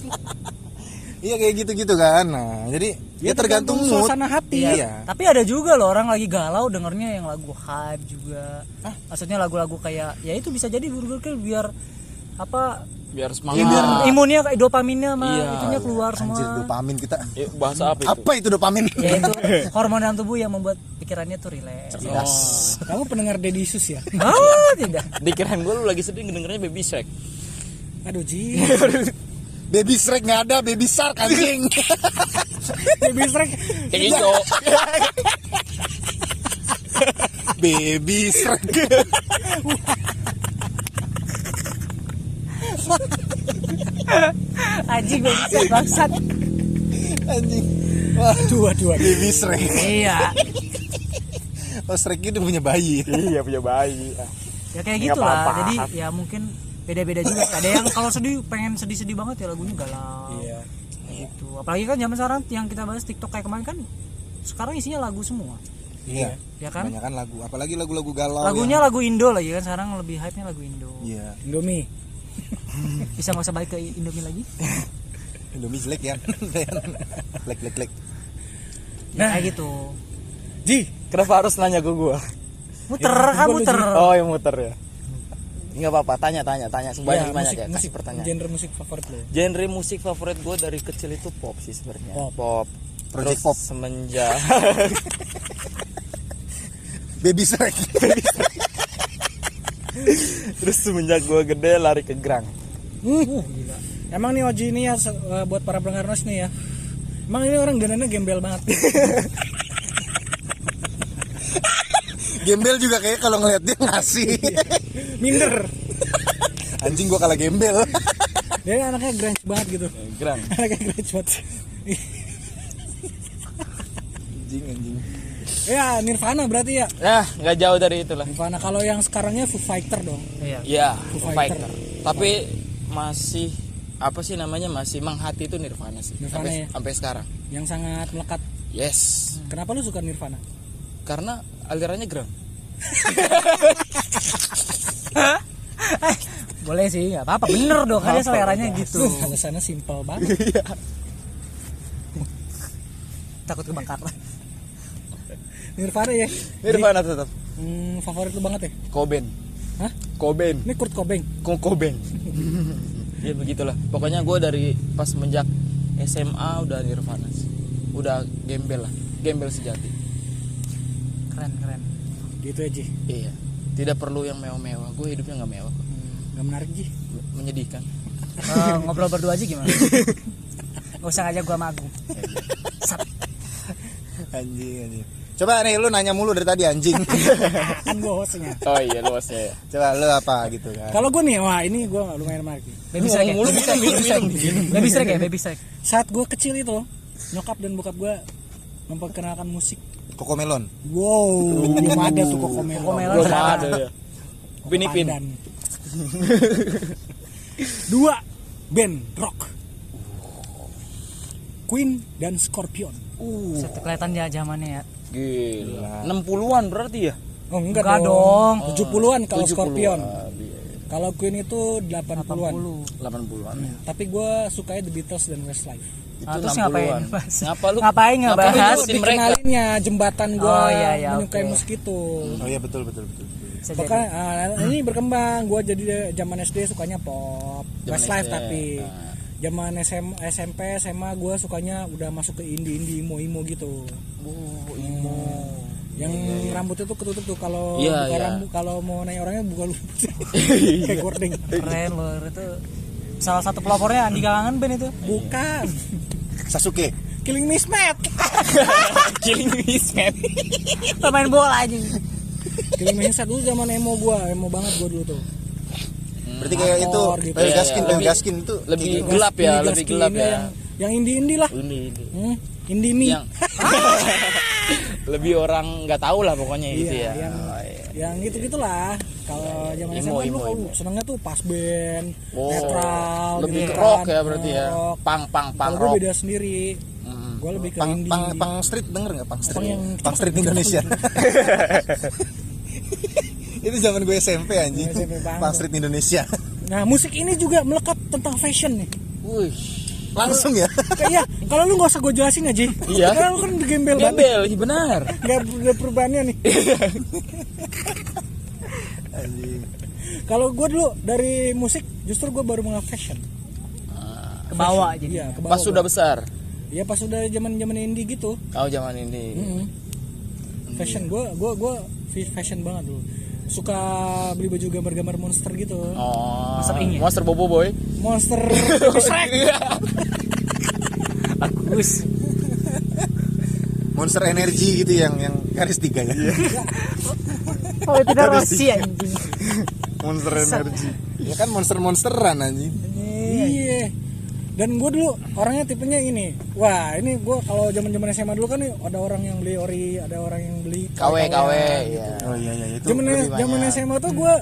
Iya kayak gitu-gitu kan. Nah, jadi ya, Ya, tergantung, tergantung mood. suasana hati. Iya. tapi ada juga loh orang lagi galau dengernya yang lagu hype juga maksudnya lagu-lagu kayak ya itu bisa jadi burger kill biar apa Biar Iya, semangat. biar- imunnya kayak dopaminnya sama Iya, itunya keluar semua Anjir dopamin kita. Eh, bahasa apa itu? Apa itu dopamin? ya itu hormon dalam tubuh yang membuat pikirannya tuh rileks Cerdas. Kamu pendengar Deddy Isus ya? oh tidak Dikirain gue lu lagi sedih dengernya Baby Shark. Aduh Ji. Baby Shrek nggak ada, Baby Shark anjing. Baby Shrek. Kayak gitu. Baby Shrek. anjing gue bisa bangsat anjing. Wah, Aduh, aduh, aduh. Baby Shrek. iya Oh, Shrek itu punya bayi. iya punya bayi. ya kayak gitu lah jadi ya mungkin beda-beda juga ada yang kalau sedih pengen sedih-sedih banget ya lagunya galau Iya. gitu apalagi kan zaman sekarang yang kita bahas TikTok kayak kemarin kan sekarang isinya lagu semua Iya. ya kan Kebanyakan lagu, apalagi lagu-lagu galau. lagunya lagu Indo lagi kan sekarang lebih hype nya lagu Indo yang- Iya. Indomie. bisa nggak usah balik ke Indomie lagi Indomie jelek ya. lek lek lek. nah kayak gitu Ji, Kenapa harus nanya ke gua? muter kan muter Oh, yang muter ya. Enggak apa-apa, tanya tanya tanya sebanyak ya, banyak musik, ya. Kasih musik, pertanyaan. genre musik favorit lo. Genre musik favorit gue dari kecil itu pop sih sebenarnya. Pop. Pop. Project Terus pop. semenjak Baby Shrek. terus semenjak gue gede lari ke grang. Uh, gila. Emang nih Oji ini ya eh, buat para pendengar nos nih ya. Emang ini orang dananya gembel banget. Gembel juga kayak kalau ngeliat dia ngasih. Minder. Anjing gua kalah gembel. Dia anaknya grunge banget gitu. Grang. Anaknya grunge banget. Anjing anjing. ya Nirvana berarti ya. Ya, nggak jauh dari itu lah. Nirvana kalau yang sekarangnya Foo Fighter dong. iya Ya, Foo Foo Fighter. Fighter. Tapi masih apa sih namanya masih menghati itu Nirvana sih. Nirvana sampai, ya? sampai sekarang. Yang sangat melekat. Yes. Kenapa lu suka Nirvana? Karena alirannya grang. boleh sih nggak apa-apa bener dong kan dia seleranya gitu alasannya simpel banget. takut kebakar Nirvana ya. Nirvana tetap. Hmm, favorit lu banget ya? Cobain. Hah? Cobain. Ini Kurt Cobain. Kok Cobain. ya begitulah. Pokoknya gue dari pas menjak SMA udah Nirvana. sih. Udah gembel lah. Gembel sejati. Keren keren Gitu aja. Iya. Tidak perlu yang mewah-mewah. Gue hidupnya nggak mewah. kok. Gak menarik Ji. Menyedihkan. Eh, ngobrol berdua aja gimana Gak usah ngajak sama Agung Sat. Anjing anjing. Coba nih lu nanya mulu dari tadi anjing. Kan gue hostnya. Oh iya luasnya ya. Coba lu apa gitu kan. Kalau gue nih, wah ini gue lumayan menarik. Baby ya? Ngomong mulu, minum, Baby minum, minum. Baby Shrek ya, Baby Saat gue kecil itu, nyokap dan bokap gue memperkenalkan musik. Koko Melon. Wow, belum ada tuh koko melon. Koko melon. Belum ada ya. Upin Ipin. Pandan. Dua band rock. Queen dan Scorpion. Set, kelihatan ya zamannya ya Gila. 60-an berarti ya? Oh enggak, Enggak dong. dong. 70-an kalau 70-an, Scorpion. iya. Kalau Queen itu 80-an. 80 80-an ya. Tapi gue sukanya The Beatles dan Westlife. Itu Ah, terus 60-an. ngapain bahas? Ngapa lu? Ngapain ngikutin mereka? Dikenalinnya jembatan gue Oh, iya, iya, menyukai oke. musik itu. oh iya betul betul betul jadi. Bahkan ah, ini berkembang. Gue jadi de- zaman SD sukanya pop, Zaman Westlife SD, tapi. ah. Zaman SM, SMP, SMA gue sukanya udah masuk ke indie-indie imo-imo gitu. Oh, imo. Yang rambutnya tuh ketutup tuh kalau Iya, buka iya. rambut kalau mau nanya orangnya buka lu. Kayak gording. keren loh itu salah satu pelopornya Andi Kalangan band itu Bukan. Sasuke Killing Me Smack. Killing man. pemain bola aja Killing Me Smack dulu zaman emo gua, emo banget gua dulu tuh. berarti kayak itu gitu. Iya, Gaskin iya. Lebih- Gaskin itu lebih gitu. gelap ya, lebih gelap ya. Yang, yang indie-indie lah. Ini, ini. Hmm, indie. Yang lebih orang nggak tahu lah pokoknya Iya, gitu ya. yang Oh, iya. yang gitu gitulah. Kalau zaman Emo, SMA dulu emo, kalau emo. senengnya tuh pas band, Oh, netral, lebih gitu rock kan. ya berarti ya. Rock. Pang pang pang gue rock. beda sendiri. Mm-mm. Gue lebih ke pang, indie. pang, pang street denger nggak pang street Pang yang pang street Indonesia itu zaman gue SMP anjing SMP pang street Indonesia Nah, musik ini juga melekat tentang fashion nih. Wih. Langsung ya Kayak kalau lu nggak usah gue jelasin aja. Iya. Karena lu kan gembel banget. Gembel, iya benar. Gak ada perubahannya nih. Kalau gue dulu dari musik justru gue baru mengenal fashion. ke bawah jadi Iya, ke bawah Pas sudah besar. Iya pas udah zaman zaman indie gitu. Kau zaman ini. Mm-mm. Fashion gue gue gue fashion banget dulu. Suka beli baju gambar-gambar monster gitu. Oh. Monster ya? Monster Bobo Boy. Monster Shrek. bagus Monster Energy gitu yang yang garis tiga ya oh itu Rossi anjing Monster Energy ya kan monster monsteran anjing Iya. Dan gue dulu orangnya tipenya ini. Wah, ini gue kalau zaman zaman SMA dulu kan nih ada orang yang beli ori, ada orang yang beli KW KW KW-KW. iya. oh iya iya itu Zaman zaman. SMA tuh gue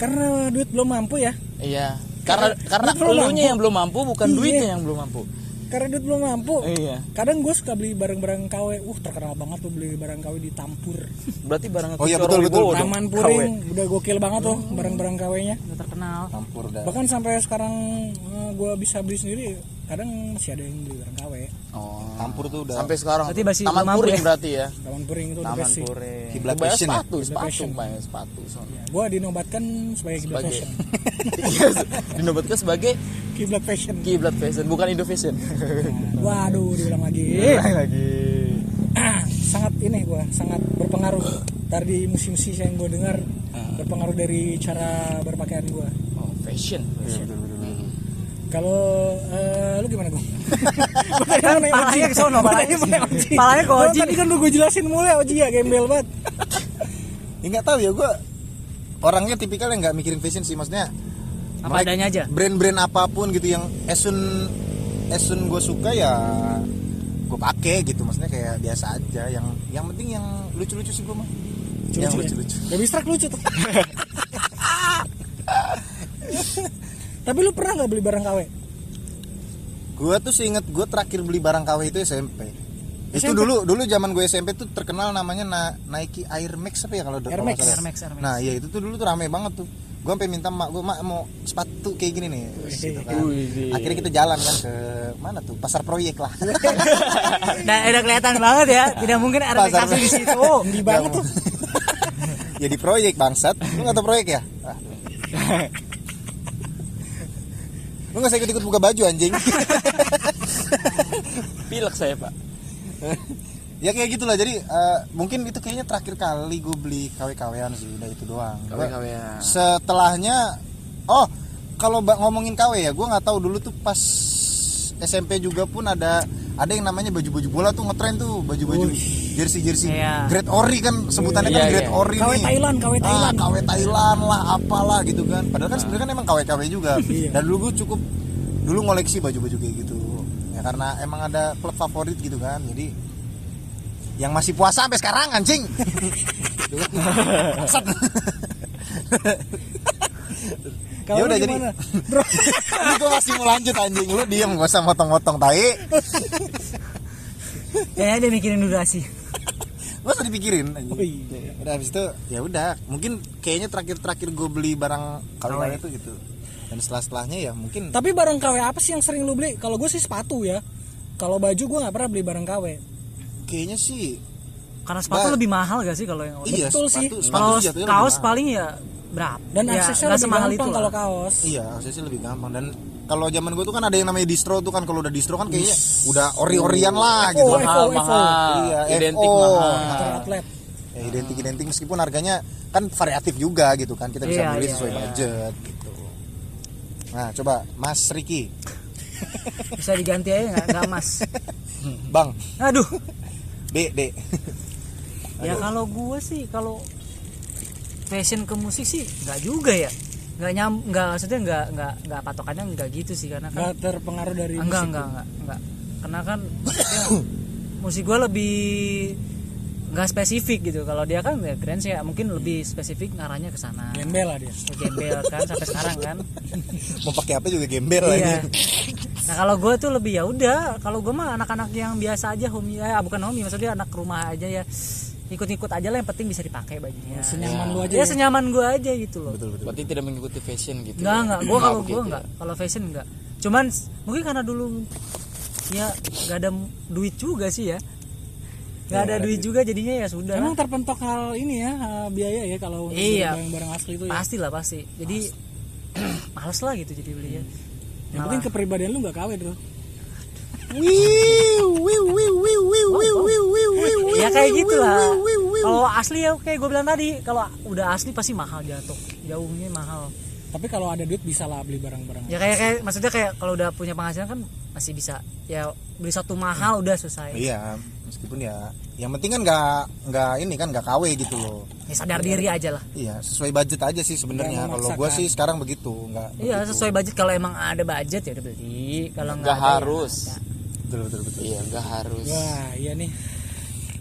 karena duit belum mampu ya. Iya. Karena karena elunya mampu. yang belum mampu bukan Iya. duitnya yang belum mampu. Karena duit belum mampu. Iya. Kadang gue suka beli barang-barang KW. Uh, terkenal banget tuh beli barang KW di Tampur. Berarti barang Oh iya, betul, betul. Taman Puring udah gokil banget tuh barang-barang KW-nya. Terkenal campur dah Bahkan sampai sekarang gue bisa beli sendiri. Kadang masih ada yang beli barang KW. Oh. campur tuh udah Sampai sekarang. Berarti masih Taman Puring ya? berarti ya. Taman Puring itu Taman. Puring. Kiblat fashion ya? sepatu, sepatu, fashion. bayar sepatu. soalnya. Gue dinobatkan sebagai kiblat fashion. dinobatkan sebagai Kiblat fashion. kiblat fashion, bukan Indo fashion. Waduh, diulang lagi. lagi. sangat ini gua, sangat berpengaruh dari musisi-musisi yang gue dengar berpengaruh dari cara berpakaian gua. Oh, fashion. Kalau eh, lu gimana gua? kan palanya ke sono palanya palanya ke Oji. Tadi kan lu gue jelasin mulai Oji ya gembel banget. ya nggak tahu ya gue orangnya tipikal yang nggak mikirin fashion sih maksudnya apa adanya aja? brand-brand apa pun gitu yang esun esun gue suka ya gue pakai gitu maksudnya kayak biasa aja. Yang yang penting yang lucu-lucu sih gue mah yang Lucu-lucu ya? lucu-lucu Baby Strike lucu tuh. Tapi lu pernah nggak beli barang KW? gue tuh seinget gue terakhir beli barang KW itu SMP itu SMP? dulu dulu zaman gue SMP tuh terkenal namanya Na- Nike Air Max apa ya kalau Air Max. Air Max, Air Max. nah iya itu tuh dulu tuh rame banget tuh gue sampai minta mak gue mak mau sepatu kayak gini nih gitu kan. Akhirnya kita jalan kan ke mana tuh pasar proyek lah nah udah kelihatan banget ya tidak mungkin ada Pasar- kasih di situ Di banget tuh. Jadi proyek bangsat lu nggak tahu proyek ya ah. lu nggak usah ikut ikut buka baju anjing Pilek saya, Pak. ya kayak gitulah jadi eh, mungkin itu kayaknya terakhir kali gue beli KW-KWan sih udah itu doang Gua- KW-KWan. setelahnya oh kalau ngomongin KW ya gue nggak tahu dulu tuh pas SMP juga pun ada ada yang namanya baju-baju bola tuh ngetren tuh baju-baju jersey jersey Iya. Great Ori kan sebutannya kan Iya, Great iya. Ori KW nih Thailand, KW Thailand. ah, KW Thailand lah apalah gitu kan padahal kan sebenarnya kan emang KW KW juga Iya. dan dulu gue cukup dulu ngoleksi baju-baju kayak gitu ya karena emang ada klub favorit gitu kan jadi yang masih puasa sampai sekarang anjing. Kalau Ya udah, jadi-? Bro, ini gue masih mau lanjut anjing lu diem gak usah motong-motong tai kayaknya dia mikirin durasi Gak usah dipikirin. anjing. Oh iya. Udah habis itu ya udah, mungkin kayaknya terakhir-terakhir gue beli barang KW itu gitu. Dan setelah-setelahnya ya mungkin Tapi barang KW apa sih yang sering lu beli? Kalau gue sih sepatu ya. Kalau baju gue nggak pernah beli barang KW. kayaknya sih Karena sepatu Ba- lebih mahal gak sih kalau yang iya Betul sih. sepatu, sepatu Kalau sih jatuhnya lebih kaos paling ya berapa? Dan ya, aksesnya lebih semahal gampang itu kalau kaos. Iya, aksesnya lebih gampang dan kalau zaman gue tuh kan ada yang namanya distro tuh kan kalau udah distro kan kayaknya udah ori-orian lah gitu. Mahal mahal Iya, identik FO. mahal outlet. Ya, identik-identik meskipun harganya kan variatif juga gitu kan kita bisa Iya, milih iya, sesuai iya. budget gitu. Nah, coba Mas Riki, Bisa diganti aja nggak nggak mas? Bang, Aduh. D, D. Ya kalau gue sih kalau fashion ke musik sih nggak juga ya. Nggak nyam nggak maksudnya nggak nggak nggak patokannya nggak gitu sih karena kan Nggak terpengaruh dari enggak musik. enggak enggak enggak karena kan ya, musik gue lebih nggak spesifik gitu kalau dia kan ya keren sih ya mungkin lebih spesifik ngarahnya ke sana Gembel lah dia. gembel kan sampai sekarang kan Mau pakai apa juga gembel iya aja. nah kalau gue tuh lebih ya udah kalau gue mah anak-anak yang biasa aja homie ya bukan homie maksudnya anak rumah aja ya ikut-ikut aja lah yang penting bisa dipakai bajunya Senyaman lu aja ya ya. senyaman gue aja gitu loh Betul betul. berarti tidak mengikuti fashion gitu Enggak ya? enggak, gua kalau gua ya? enggak. Kalau fashion enggak. Cuman mungkin karena dulu ya nggak ada duit juga sih ya. Nggak ada duit juga jadinya ya sudah. Emang lah. terpentok hal ini ya eh, biaya ya kalau untuk Iya. barang-barang asli itu ya. Pasti lah pasti. Jadi males lah gitu jadi belinya. Yang penting kepribadian lu nggak KW bro. Ya kayak gitu lah. Kalau asli ya kayak gue bilang tadi, kalau udah asli pasti mahal jatuh. Jauhnya mahal. Tapi kalau ada duit bisa lah beli barang-barang. Ya kayak kayak maksudnya kayak kalau udah punya penghasilan kan masih bisa ya beli satu mahal udah selesai. Iya, meskipun ya yang penting kan nggak nggak ini kan nggak KW gitu loh. Ya sadar diri aja lah. Iya, sesuai budget aja sih sebenarnya. Kalau gue sih sekarang begitu, nggak. Iya begitu. sesuai budget kalau emang ada budget ya udah beli. Kalau nggak ya harus Betul betul betul. iya nggak harus Wah iya nih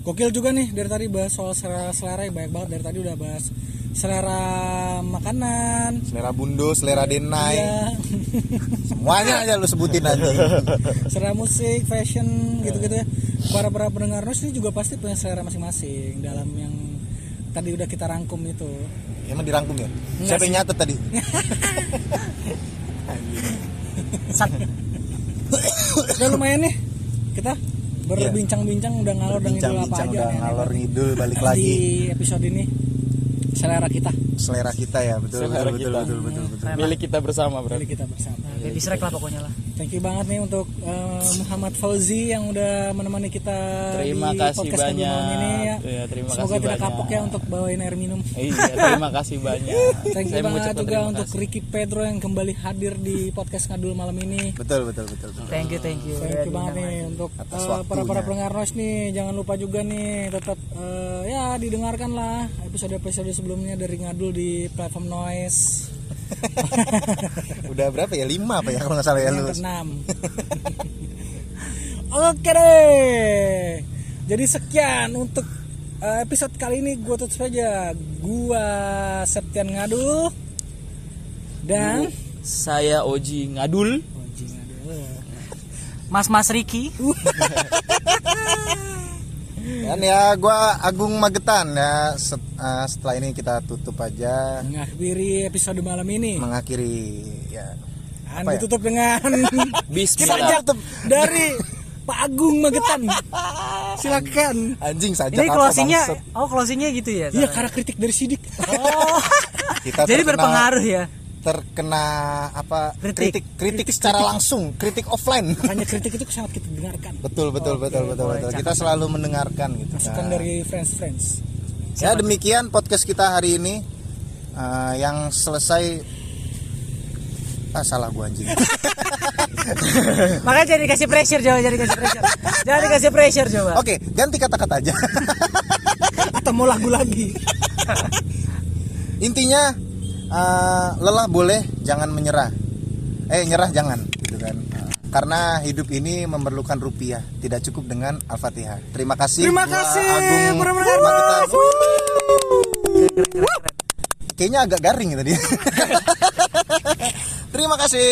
Gokil juga nih dari tadi bahas soal selera selera ya, banyak banget dari tadi udah bahas selera makanan Selera bundo, selera denai, ya, semuanya aja lu sebutin aja. selera musik, fashion gitu-gitu ya. Para para pendengar Nos ini juga pasti punya selera masing-masing dalam yang tadi udah kita rangkum itu. Emang dirangkum ya? Enggak Siapa yang nyatet tadi? Sat. Udah lumayan nih kita berbincang-bincang udah ngalor dan ngidul apa Bincang-bincang aja udah nih, ngalor ngidul balik di lagi. episode ini selera kita Selera kita ya, betul Selera betul, betul kita. betul betul betul. milik kita bersama bro Milik kita bersama. Baby Shrek lah pokoknya lah. Thank you banget nih untuk eh, Muhammad Fauzi yang udah menemani kita Terima di kasih podcast banyak. malam ini ya. Iya, terima Semoga kasih tidak banyak. kapok ya untuk bawain air minum. iya terima kasih banyak Thank you Saya banget juga terima untuk kasih. Ricky Pedro yang kembali hadir di podcast Ngadul malam ini. Betul betul betul. betul. Thank you, thank you. Thank you banget nih untuk Atas eh, para para pendengar Noise nih jangan lupa juga nih tetap eh, ya didengarkan lah episode episode sebelumnya dari Ngadul di platform Noise Udah berapa ya? Lima apa ya kalau nggak salah ya lu? keenam. Oke deh. Jadi sekian untuk eh, episode kali ini gue tutup saja. Gua Septian Ngadul dan saya Oji Ngadul Oji Ngadul. Mas Mas Riki. Dan ya gua Agung Magetan ya. Set- eh, setelah ini kita tutup aja mengakhiri episode malam ini. mengakhiri ya. Dan apa ya? ditutup dengan kita Bismillah tutup dari Pak Agung Magetan. Silakan. Anjing saja Ini closingnya, oh closingnya gitu ya? Iya karena kritik dari Sidik. Oh, Kita jadi berpengaruh ya? Terkena apa Kritik. kritik kritik, secara langsung kritik offline Makanya kritik itu sangat kita dengarkan. betul betul betul betul boleh, betul cakep. kita selalu mendengarkan gitu Masukan Nah, dari friends friends. ya demikian podcast kita hari ini Eh, yang selesai ah salah gua anjing Makanya jadi kasih pressure coba, jadi kasih pressure. Jadi kasih pressure coba. oke ganti kata-kata aja Atau mau lagu lagi. intinya eh, lelah boleh jangan menyerah. Eh nyerah jangan gitu kan. Karena hidup ini memerlukan rupiah tidak cukup dengan al-fatihah. Terima kasih Terima kasih, Agung. kayaknya agak garing tadi. Terima kasih